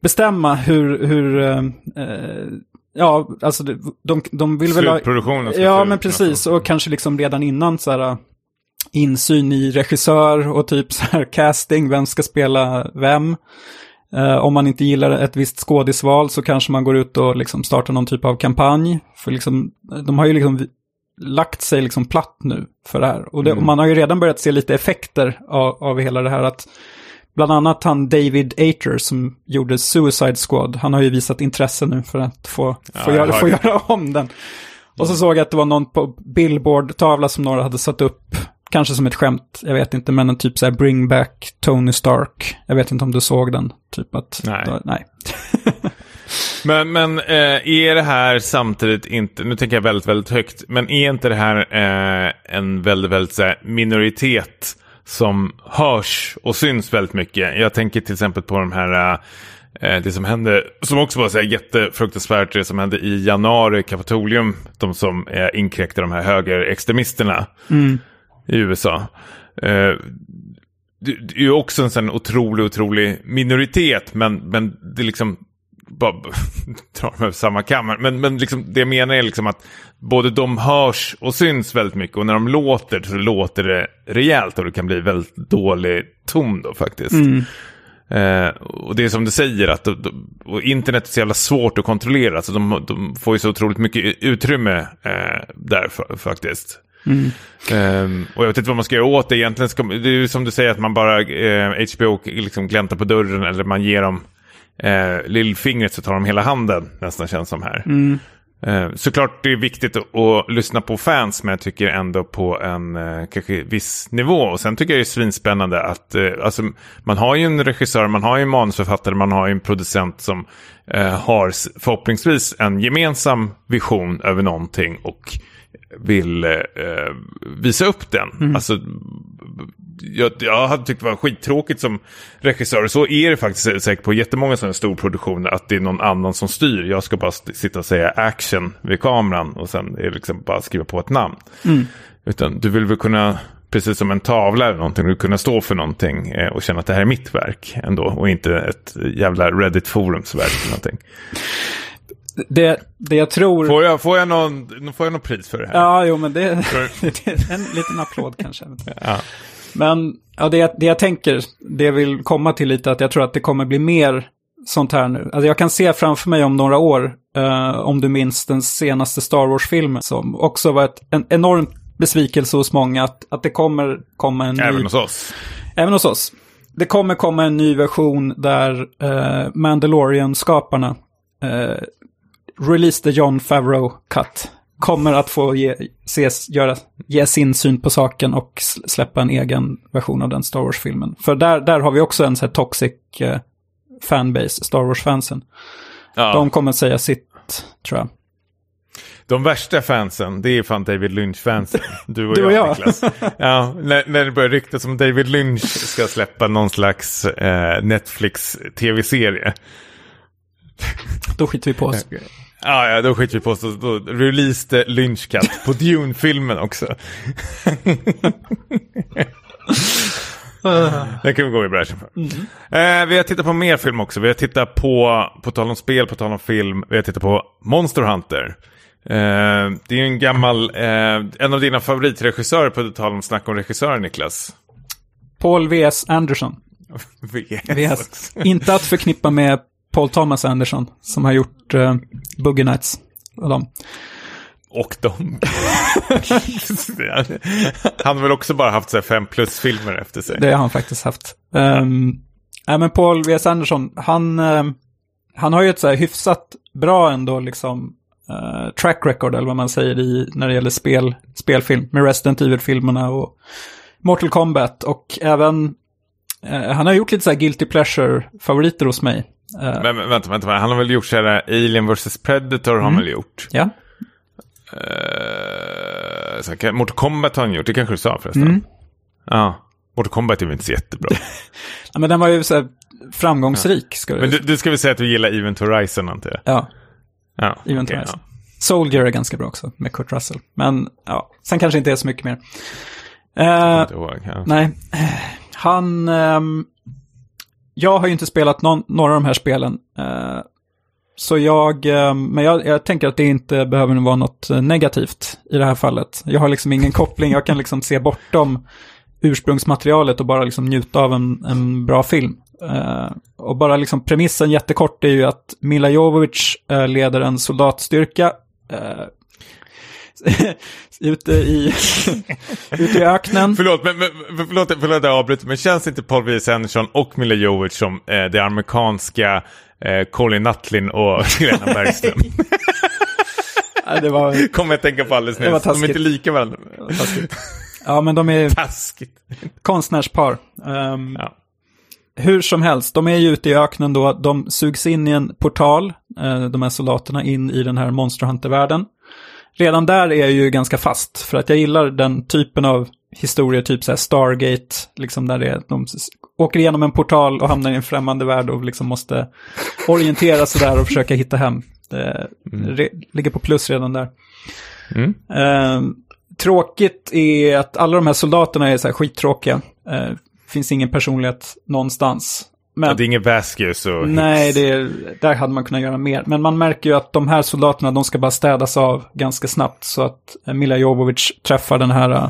bestämma hur, hur eh, eh ja, alltså de, de vill väl ha... Ja, men precis, och kanske liksom redan innan så här insyn i regissör och typ så här casting, vem ska spela vem. Uh, om man inte gillar ett visst skådisval så kanske man går ut och liksom startar någon typ av kampanj. För liksom, de har ju liksom lagt sig liksom platt nu för det här. Och, det, mm. och man har ju redan börjat se lite effekter av, av hela det här. att Bland annat han David Ater som gjorde Suicide Squad. Han har ju visat intresse nu för att få, ja, få, göra, få göra om den. Och så såg jag att det var någon på Billboard-tavla som några hade satt upp Kanske som ett skämt, jag vet inte, men en typ så här bring back Tony Stark. Jag vet inte om du såg den, typ att... Nej. Då, nej. men men eh, är det här samtidigt inte, nu tänker jag väldigt, väldigt högt, men är inte det här eh, en väldigt, väldigt här, minoritet som hörs och syns väldigt mycket? Jag tänker till exempel på de här eh, det som hände, som också var så här jättefruktansvärt, det som hände i januari, Kapitolium, de som eh, inkräktade de här högerextremisterna. Mm i USA. Eh, det är ju också en sån otrolig, otrolig minoritet, men, men det är liksom bara drar med samma kammare. Men, men liksom, det jag menar är liksom att både de hörs och syns väldigt mycket och när de låter så låter det rejält och det kan bli väldigt dålig ton då faktiskt. Mm. Eh, och det är som du säger, att de, internet är så jävla svårt att kontrollera. Så de, de får ju så otroligt mycket utrymme eh, där faktiskt. Mm. Um, och jag vet inte vad man ska göra åt det egentligen. Ska, det är ju som du säger att man bara, eh, HBO liksom gläntar på dörren eller man ger dem eh, lillfingret så tar de hela handen nästan känns som här. Mm. Eh, såklart det är viktigt att, att, lyssna på fans men jag tycker ändå på en eh, kanske viss nivå. Och sen tycker jag det är svinspännande att eh, alltså, man har ju en regissör, man har ju en manusförfattare, man har ju en producent som eh, har förhoppningsvis en gemensam vision över någonting och vill eh, visa upp den. Mm. Alltså, jag, jag hade tyckt det var skittråkigt som regissör. Så är det faktiskt säkert på jättemånga sådana storproduktioner. Att det är någon annan som styr. Jag ska bara sitta och säga action vid kameran. Och sen är det liksom bara skriva på ett namn. Mm. Utan du vill väl kunna, precis som en tavla eller någonting, du kunna stå för någonting. Eh, och känna att det här är mitt verk ändå. Och inte ett jävla Reddit-forums verk eller någonting det, det jag tror... Får jag, får, jag någon, får jag någon pris för det här? Ja, jo, men det, är en liten applåd kanske. Ja. Men ja, det, det jag tänker, det jag vill komma till lite, att jag tror att det kommer bli mer sånt här nu. Alltså jag kan se framför mig om några år, eh, om du minns den senaste Star Wars-filmen, som också var ett, en enorm besvikelse hos många, att, att det kommer komma en Även ny... hos oss. Även hos oss. Det kommer komma en ny version där eh, Mandalorian-skaparna eh, Release the John Favreau Cut kommer att få ge, ses, göra, ge sin syn på saken och släppa en egen version av den Star Wars-filmen. För där, där har vi också en så här toxic eh, fanbase, Star Wars-fansen. Ja. De kommer säga sitt, tror jag. De värsta fansen, det är fan David Lynch-fansen. Du och, du och jag, jag. Niklas. Ja, när, när det börjar ryktas om David Lynch ska släppa någon slags eh, Netflix-tv-serie. Då skiter vi på oss. Ja, ja, då skiter vi på oss. Då, released Lynch Cut på Dune-filmen också. Det kan vi gå i bräschen för. Mm. Eh, vi har tittat på mer film också. Vi har tittat på, på tal om spel, på tal om film, vi har tittat på Monster Hunter. Eh, det är en gammal, eh, en av dina favoritregissörer på tal om snack om regissörer, Niklas. Paul V.S. Anderson. VS. Inte att förknippa med Paul Thomas Anderson som har gjort uh, Boogie Nights. Och dem. Och dem. han har väl också bara haft så fem plus-filmer efter sig. Det har han faktiskt haft. Um, nej, men Paul V.S. Anderson, han, uh, han har ju ett så här hyfsat bra ändå liksom uh, track record, eller vad man säger, i, när det gäller spel, spelfilm. Med Resident Evil-filmerna och Mortal Kombat. Och även, uh, han har gjort lite så här guilty pleasure-favoriter hos mig. Uh, men, men vänta, vänta, han har väl gjort så här Alien vs Predator har han mm. väl gjort? Ja. Uh, Så, Mortal Kombat har han gjort, det kanske du sa förresten. Mm. Ja, Mortal Kombat är väl inte så jättebra. Ja, men den var ju så här framgångsrik. Ska Men du... du, du ska väl säga att du gillar Event Horizon, antar jag? Ja, Ja, Event okej, Horizon. Soldier är ganska bra också, med Kurt Russell. Men ja, sen kanske inte är så mycket mer. Eh, ja. Inte ihåg, ja. nej, han... ehm, jag har ju inte spelat någon, några av de här spelen. eh, så jag, eh, men jag, jag tänker att det inte behöver vara något negativt i det här fallet. Jag har liksom ingen koppling, jag kan liksom se bortom ursprungsmaterialet och bara liksom njuta av en, en bra film. Eh, och bara liksom premissen jättekort är ju att Mila Jovovich eh, leder en soldatstyrka eh, ute, i, ute i öknen. Förlåt, men, men, förlåt, förlåt att jag avbryter, men känns inte Paul W. Anderson och Mila Jovovich som eh, det amerikanska eh, Colin Nutlin och Helena Bergström? Det var Kommer jag att tänka på alldeles nyss. De är inte lika varandra. Ja, men de är Taskigt. konstnärspar. Ehm, Ja. Hur som helst, de är ju ute i öknen då. De sugs in i en portal, eh, de här soldaterna, in i den här Monster Hunter-världen. Redan där är jag ju ganska fast, för att jag gillar den typen av historier, typ så här Stargate, liksom där det är, de åker igenom en portal och hamnar i en främmande värld och liksom måste orientera sig där och försöka hitta hem. Det re, ligger på plus redan där. Mm. Eh, tråkigt är att alla de här soldaterna är så här skittråkiga. Eh, finns ingen personlighet någonstans. Men, Ja, det är ingen Vasquez och nej, det är, där hade man kunnat göra mer. Men man märker ju att de här soldaterna, de ska bara städas av ganska snabbt. Så att Mila Jovovich träffar den här eh,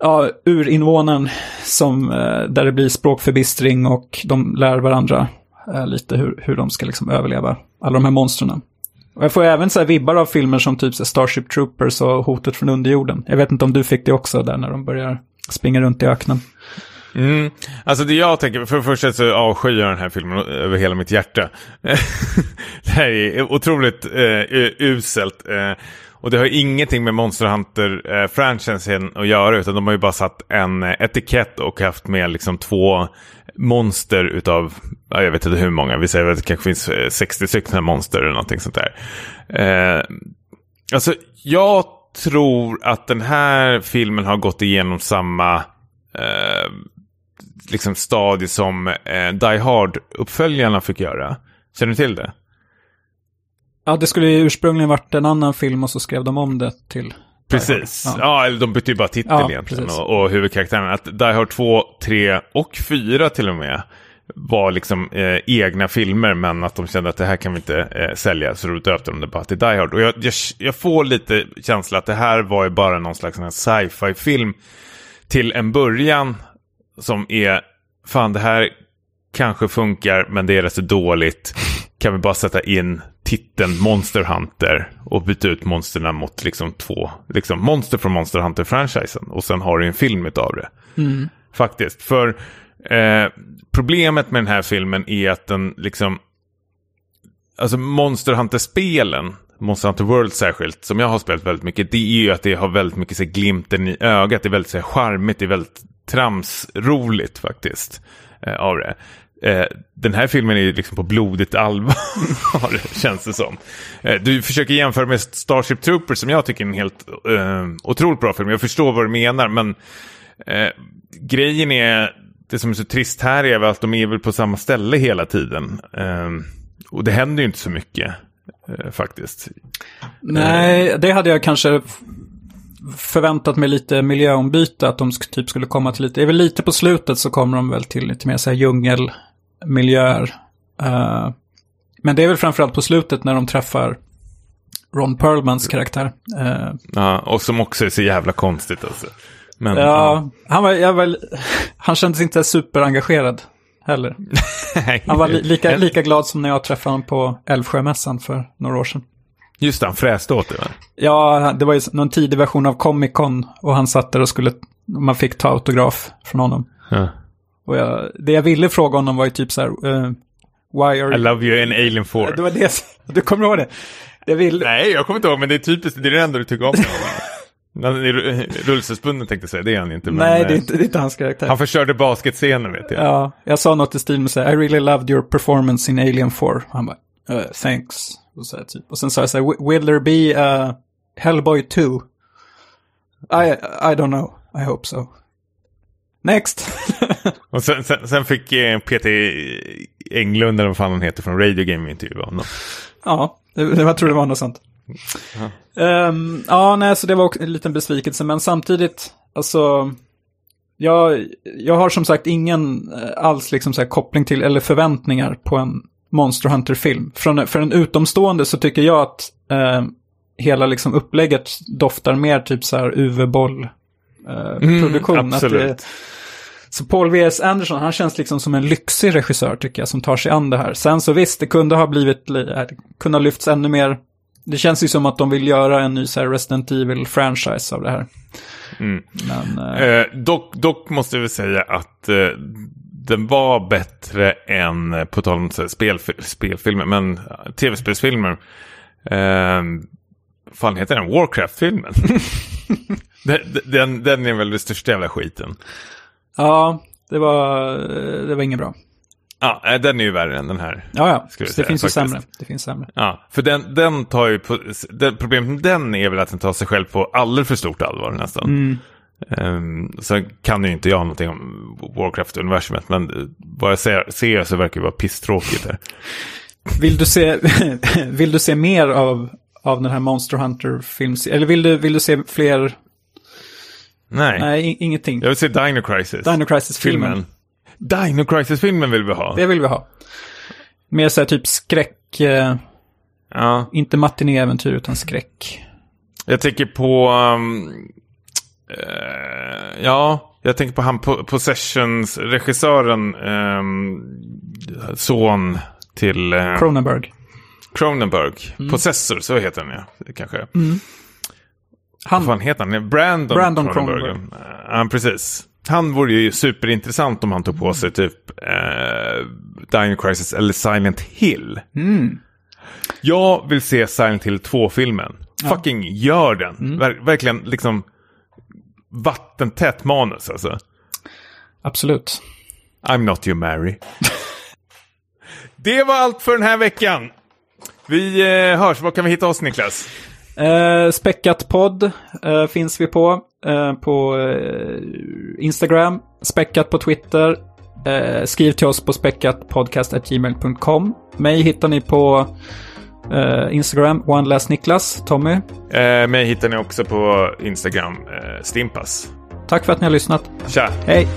ja, urinvånaren som, eh, där det blir språkförbistring och de lär varandra eh, lite hur, hur de ska liksom överleva alla de här monstren. Och jag får även så vibbar av filmer som typ Starship Troopers och Hotet från underjorden. Jag vet inte om du fick det också där när de börjar springa runt i öknen. Mm. Alltså det jag tänker, för det första så avskyr jag den här filmen över hela mitt hjärta. det här är otroligt eh, uselt. Eh, och det har ingenting med Monster Hunter-franchisen eh, att göra, utan de har ju bara satt en eh, etikett och haft med liksom två monster utav, ja, jag vet inte hur många, vi säger att det kanske finns eh, 60 stycken monster eller någonting sånt där. Eh, alltså, jag tror att den här filmen har gått igenom samma eh, liksom stadie som eh, Die Hard-uppföljarna fick göra. Känner du till det? Ja, det skulle ju ursprungligen varit en annan film och så skrev de om det till... Precis. Ja. Ja, eller de bytte ju bara titel Ja, egentligen. precis. Och, och huvudkaraktären. Att Die Hard 2, 3 och 4 till och med var liksom eh, egna filmer men att de kände att det här kan vi inte eh, sälja så då döpte de det bara till Die Hard. Och jag, jag, jag får lite känsla att det här var ju bara någon slags sci-fi film till en början som är fan det här kanske funkar men det är rätt så dåligt. Kan vi bara sätta in titeln Monster Hunter och byta ut monsterna mot liksom två liksom monster från Monster Hunter-franchisen och sen har du en film utav det. Faktiskt, för eh, problemet med den här filmen är att den liksom Alltså Monster Hunter-spelen, Monster Hunter World särskilt, som jag har spelat väldigt mycket, det är ju att det har väldigt mycket så glimten i ögat, det är väldigt så charmigt, det är väldigt tramsroligt faktiskt eh, av det. Eh, den här filmen är ju liksom på blodigt allvar, känns det som. Eh, du försöker jämföra med Starship Troopers som jag tycker är en helt eh, otroligt bra film. Jag förstår vad du menar, men eh, grejen är, det som är så trist här är väl att de är väl på samma ställe hela tiden. Eh, och det händer ju inte så mycket faktiskt. Nej, det hade jag kanske förväntat mig lite miljöombyte, att de typ skulle komma till lite, det är väl lite på slutet så kommer de väl till lite mer så här djungelmiljöer. Eh, men det är väl framförallt på slutet när de träffar Ron Perlmans karaktär. Eh, Ja, och som också är så jävla konstigt alltså. Men, ja, han, var, jag var, han kändes inte superengagerad heller. Han var li, lika, lika glad som när jag träffade honom på Älvsjömässan för några år sedan. Just det, han fräste åt det va? Ja, det var ju någon tidig version av Comic Con och han satt där och skulle, man fick ta autograf från honom. Ja. Och jag, det jag ville fråga honom var ju typ så här, eh, why are I love you in Alien 4. Det var det, du kommer ihåg det? Jag ville, Nej, jag kommer inte ihåg, men det är typiskt, det är det enda du tycker om. Rullstolsbunden tänkte jag säga, det är han inte. Men, nej det är, eh, inte, det är inte hans karaktär. Han förstörde basketscenen vet jag. Ja, jag sa något i stil med så här, I really loved your performance in Alien 4. Han bara, uh, thanks. Och, så här, typ. och sen sa jag så här, "Wi- will there be a Hellboy 2? I, I don't know. I hope so. Next! Och sen, sen, sen fick eh, Peter Englund, eller vad fan han heter, från Radio Game intervjua honom. ja, det, jag tror det var något sånt. Um, ja, nej, så det var också en liten besvikelse, men samtidigt, alltså, jag, jag har som sagt ingen eh, alls liksom så här koppling till, eller förväntningar på en Monster Hunter-film. Från, för en utomstående så tycker jag att eh, hela liksom upplägget doftar mer typ så här UV-boll eh. Mm, absolut. Det, så Paul V.S. Anderson, han känns liksom som en lyxig regissör tycker jag, som tar sig an det här. Sen så visst, det kunde ha blivit, äh, kunde ha lyfts ännu mer. Det känns ju som att de vill göra en ny så här, Resident Evil-franchise av det här. Mm. Men, eh, Eh, dock, dock måste vi säga att eh, den var bättre än, på tal om så här spelf spelfilmer, men eh, tv-spelsfilmer. Eh, fan heter den? Warcraft-filmen. den, den, den är väl den största jävla skiten. ja, det var, eh, det var inget bra. Ja, eh, den är ju värre än den här. Ja, ja, det säga, finns ju sämre. Det finns sämre. Ja, för den, den tar ju på, det, problemet med den är väl att den tar sig själv på alldeles för stort allvar nästan. Mm. Um, sen kan ju inte jag någonting om Warcraft-universumet, men eh, vad jag ser, ser så verkar det vara pisstråkigt där. Vill du se, vill du se mer av, av den här Monster Hunter-films... Eller vill du, vill du se fler... Nej, Nej, ingenting. jag vill se Dino Crisis. Dino Crisis-filmen. Dino Crisis-filmen vill vi ha. Det vill vi ha. Mer så här typ skräck, eh, Ja, inte matinéäventyr utan skräck. jag tänker på... Um, eh, ja, jag tänker på han po Possessions, regissören, um, son till uh, Cronenberg. Cronenberg. Mm. Possessor, så heter han ja. Kanske. Vad Han, fan heter han? Brandon, Brandon Cronenberg. Ja, precis. Han vore ju superintressant om han tog på sig Mm. typ eh, Dino Crisis eller Silent Hill. mm, Jag vill se Silent Hill 2-filmen. Fucking gör den. Mm. Ver- verkligen liksom vattentätt manus alltså. absolut. I'm not you Mary. Det var allt för den här veckan. Vi eh, hörs. Var kan vi hitta oss Niklas? Eh, Späckat podd eh, finns vi på. Eh, på eh, Instagram, späckat på Twitter. Eh, skriv till oss på späckatpodcast.gmail.com. Mig hittar ni på eh, Instagram, OneLastNiklas, Tommy. Eh, mig hittar ni också på Instagram, eh, Stimpas. Tack för att ni har lyssnat. Tja! Hej!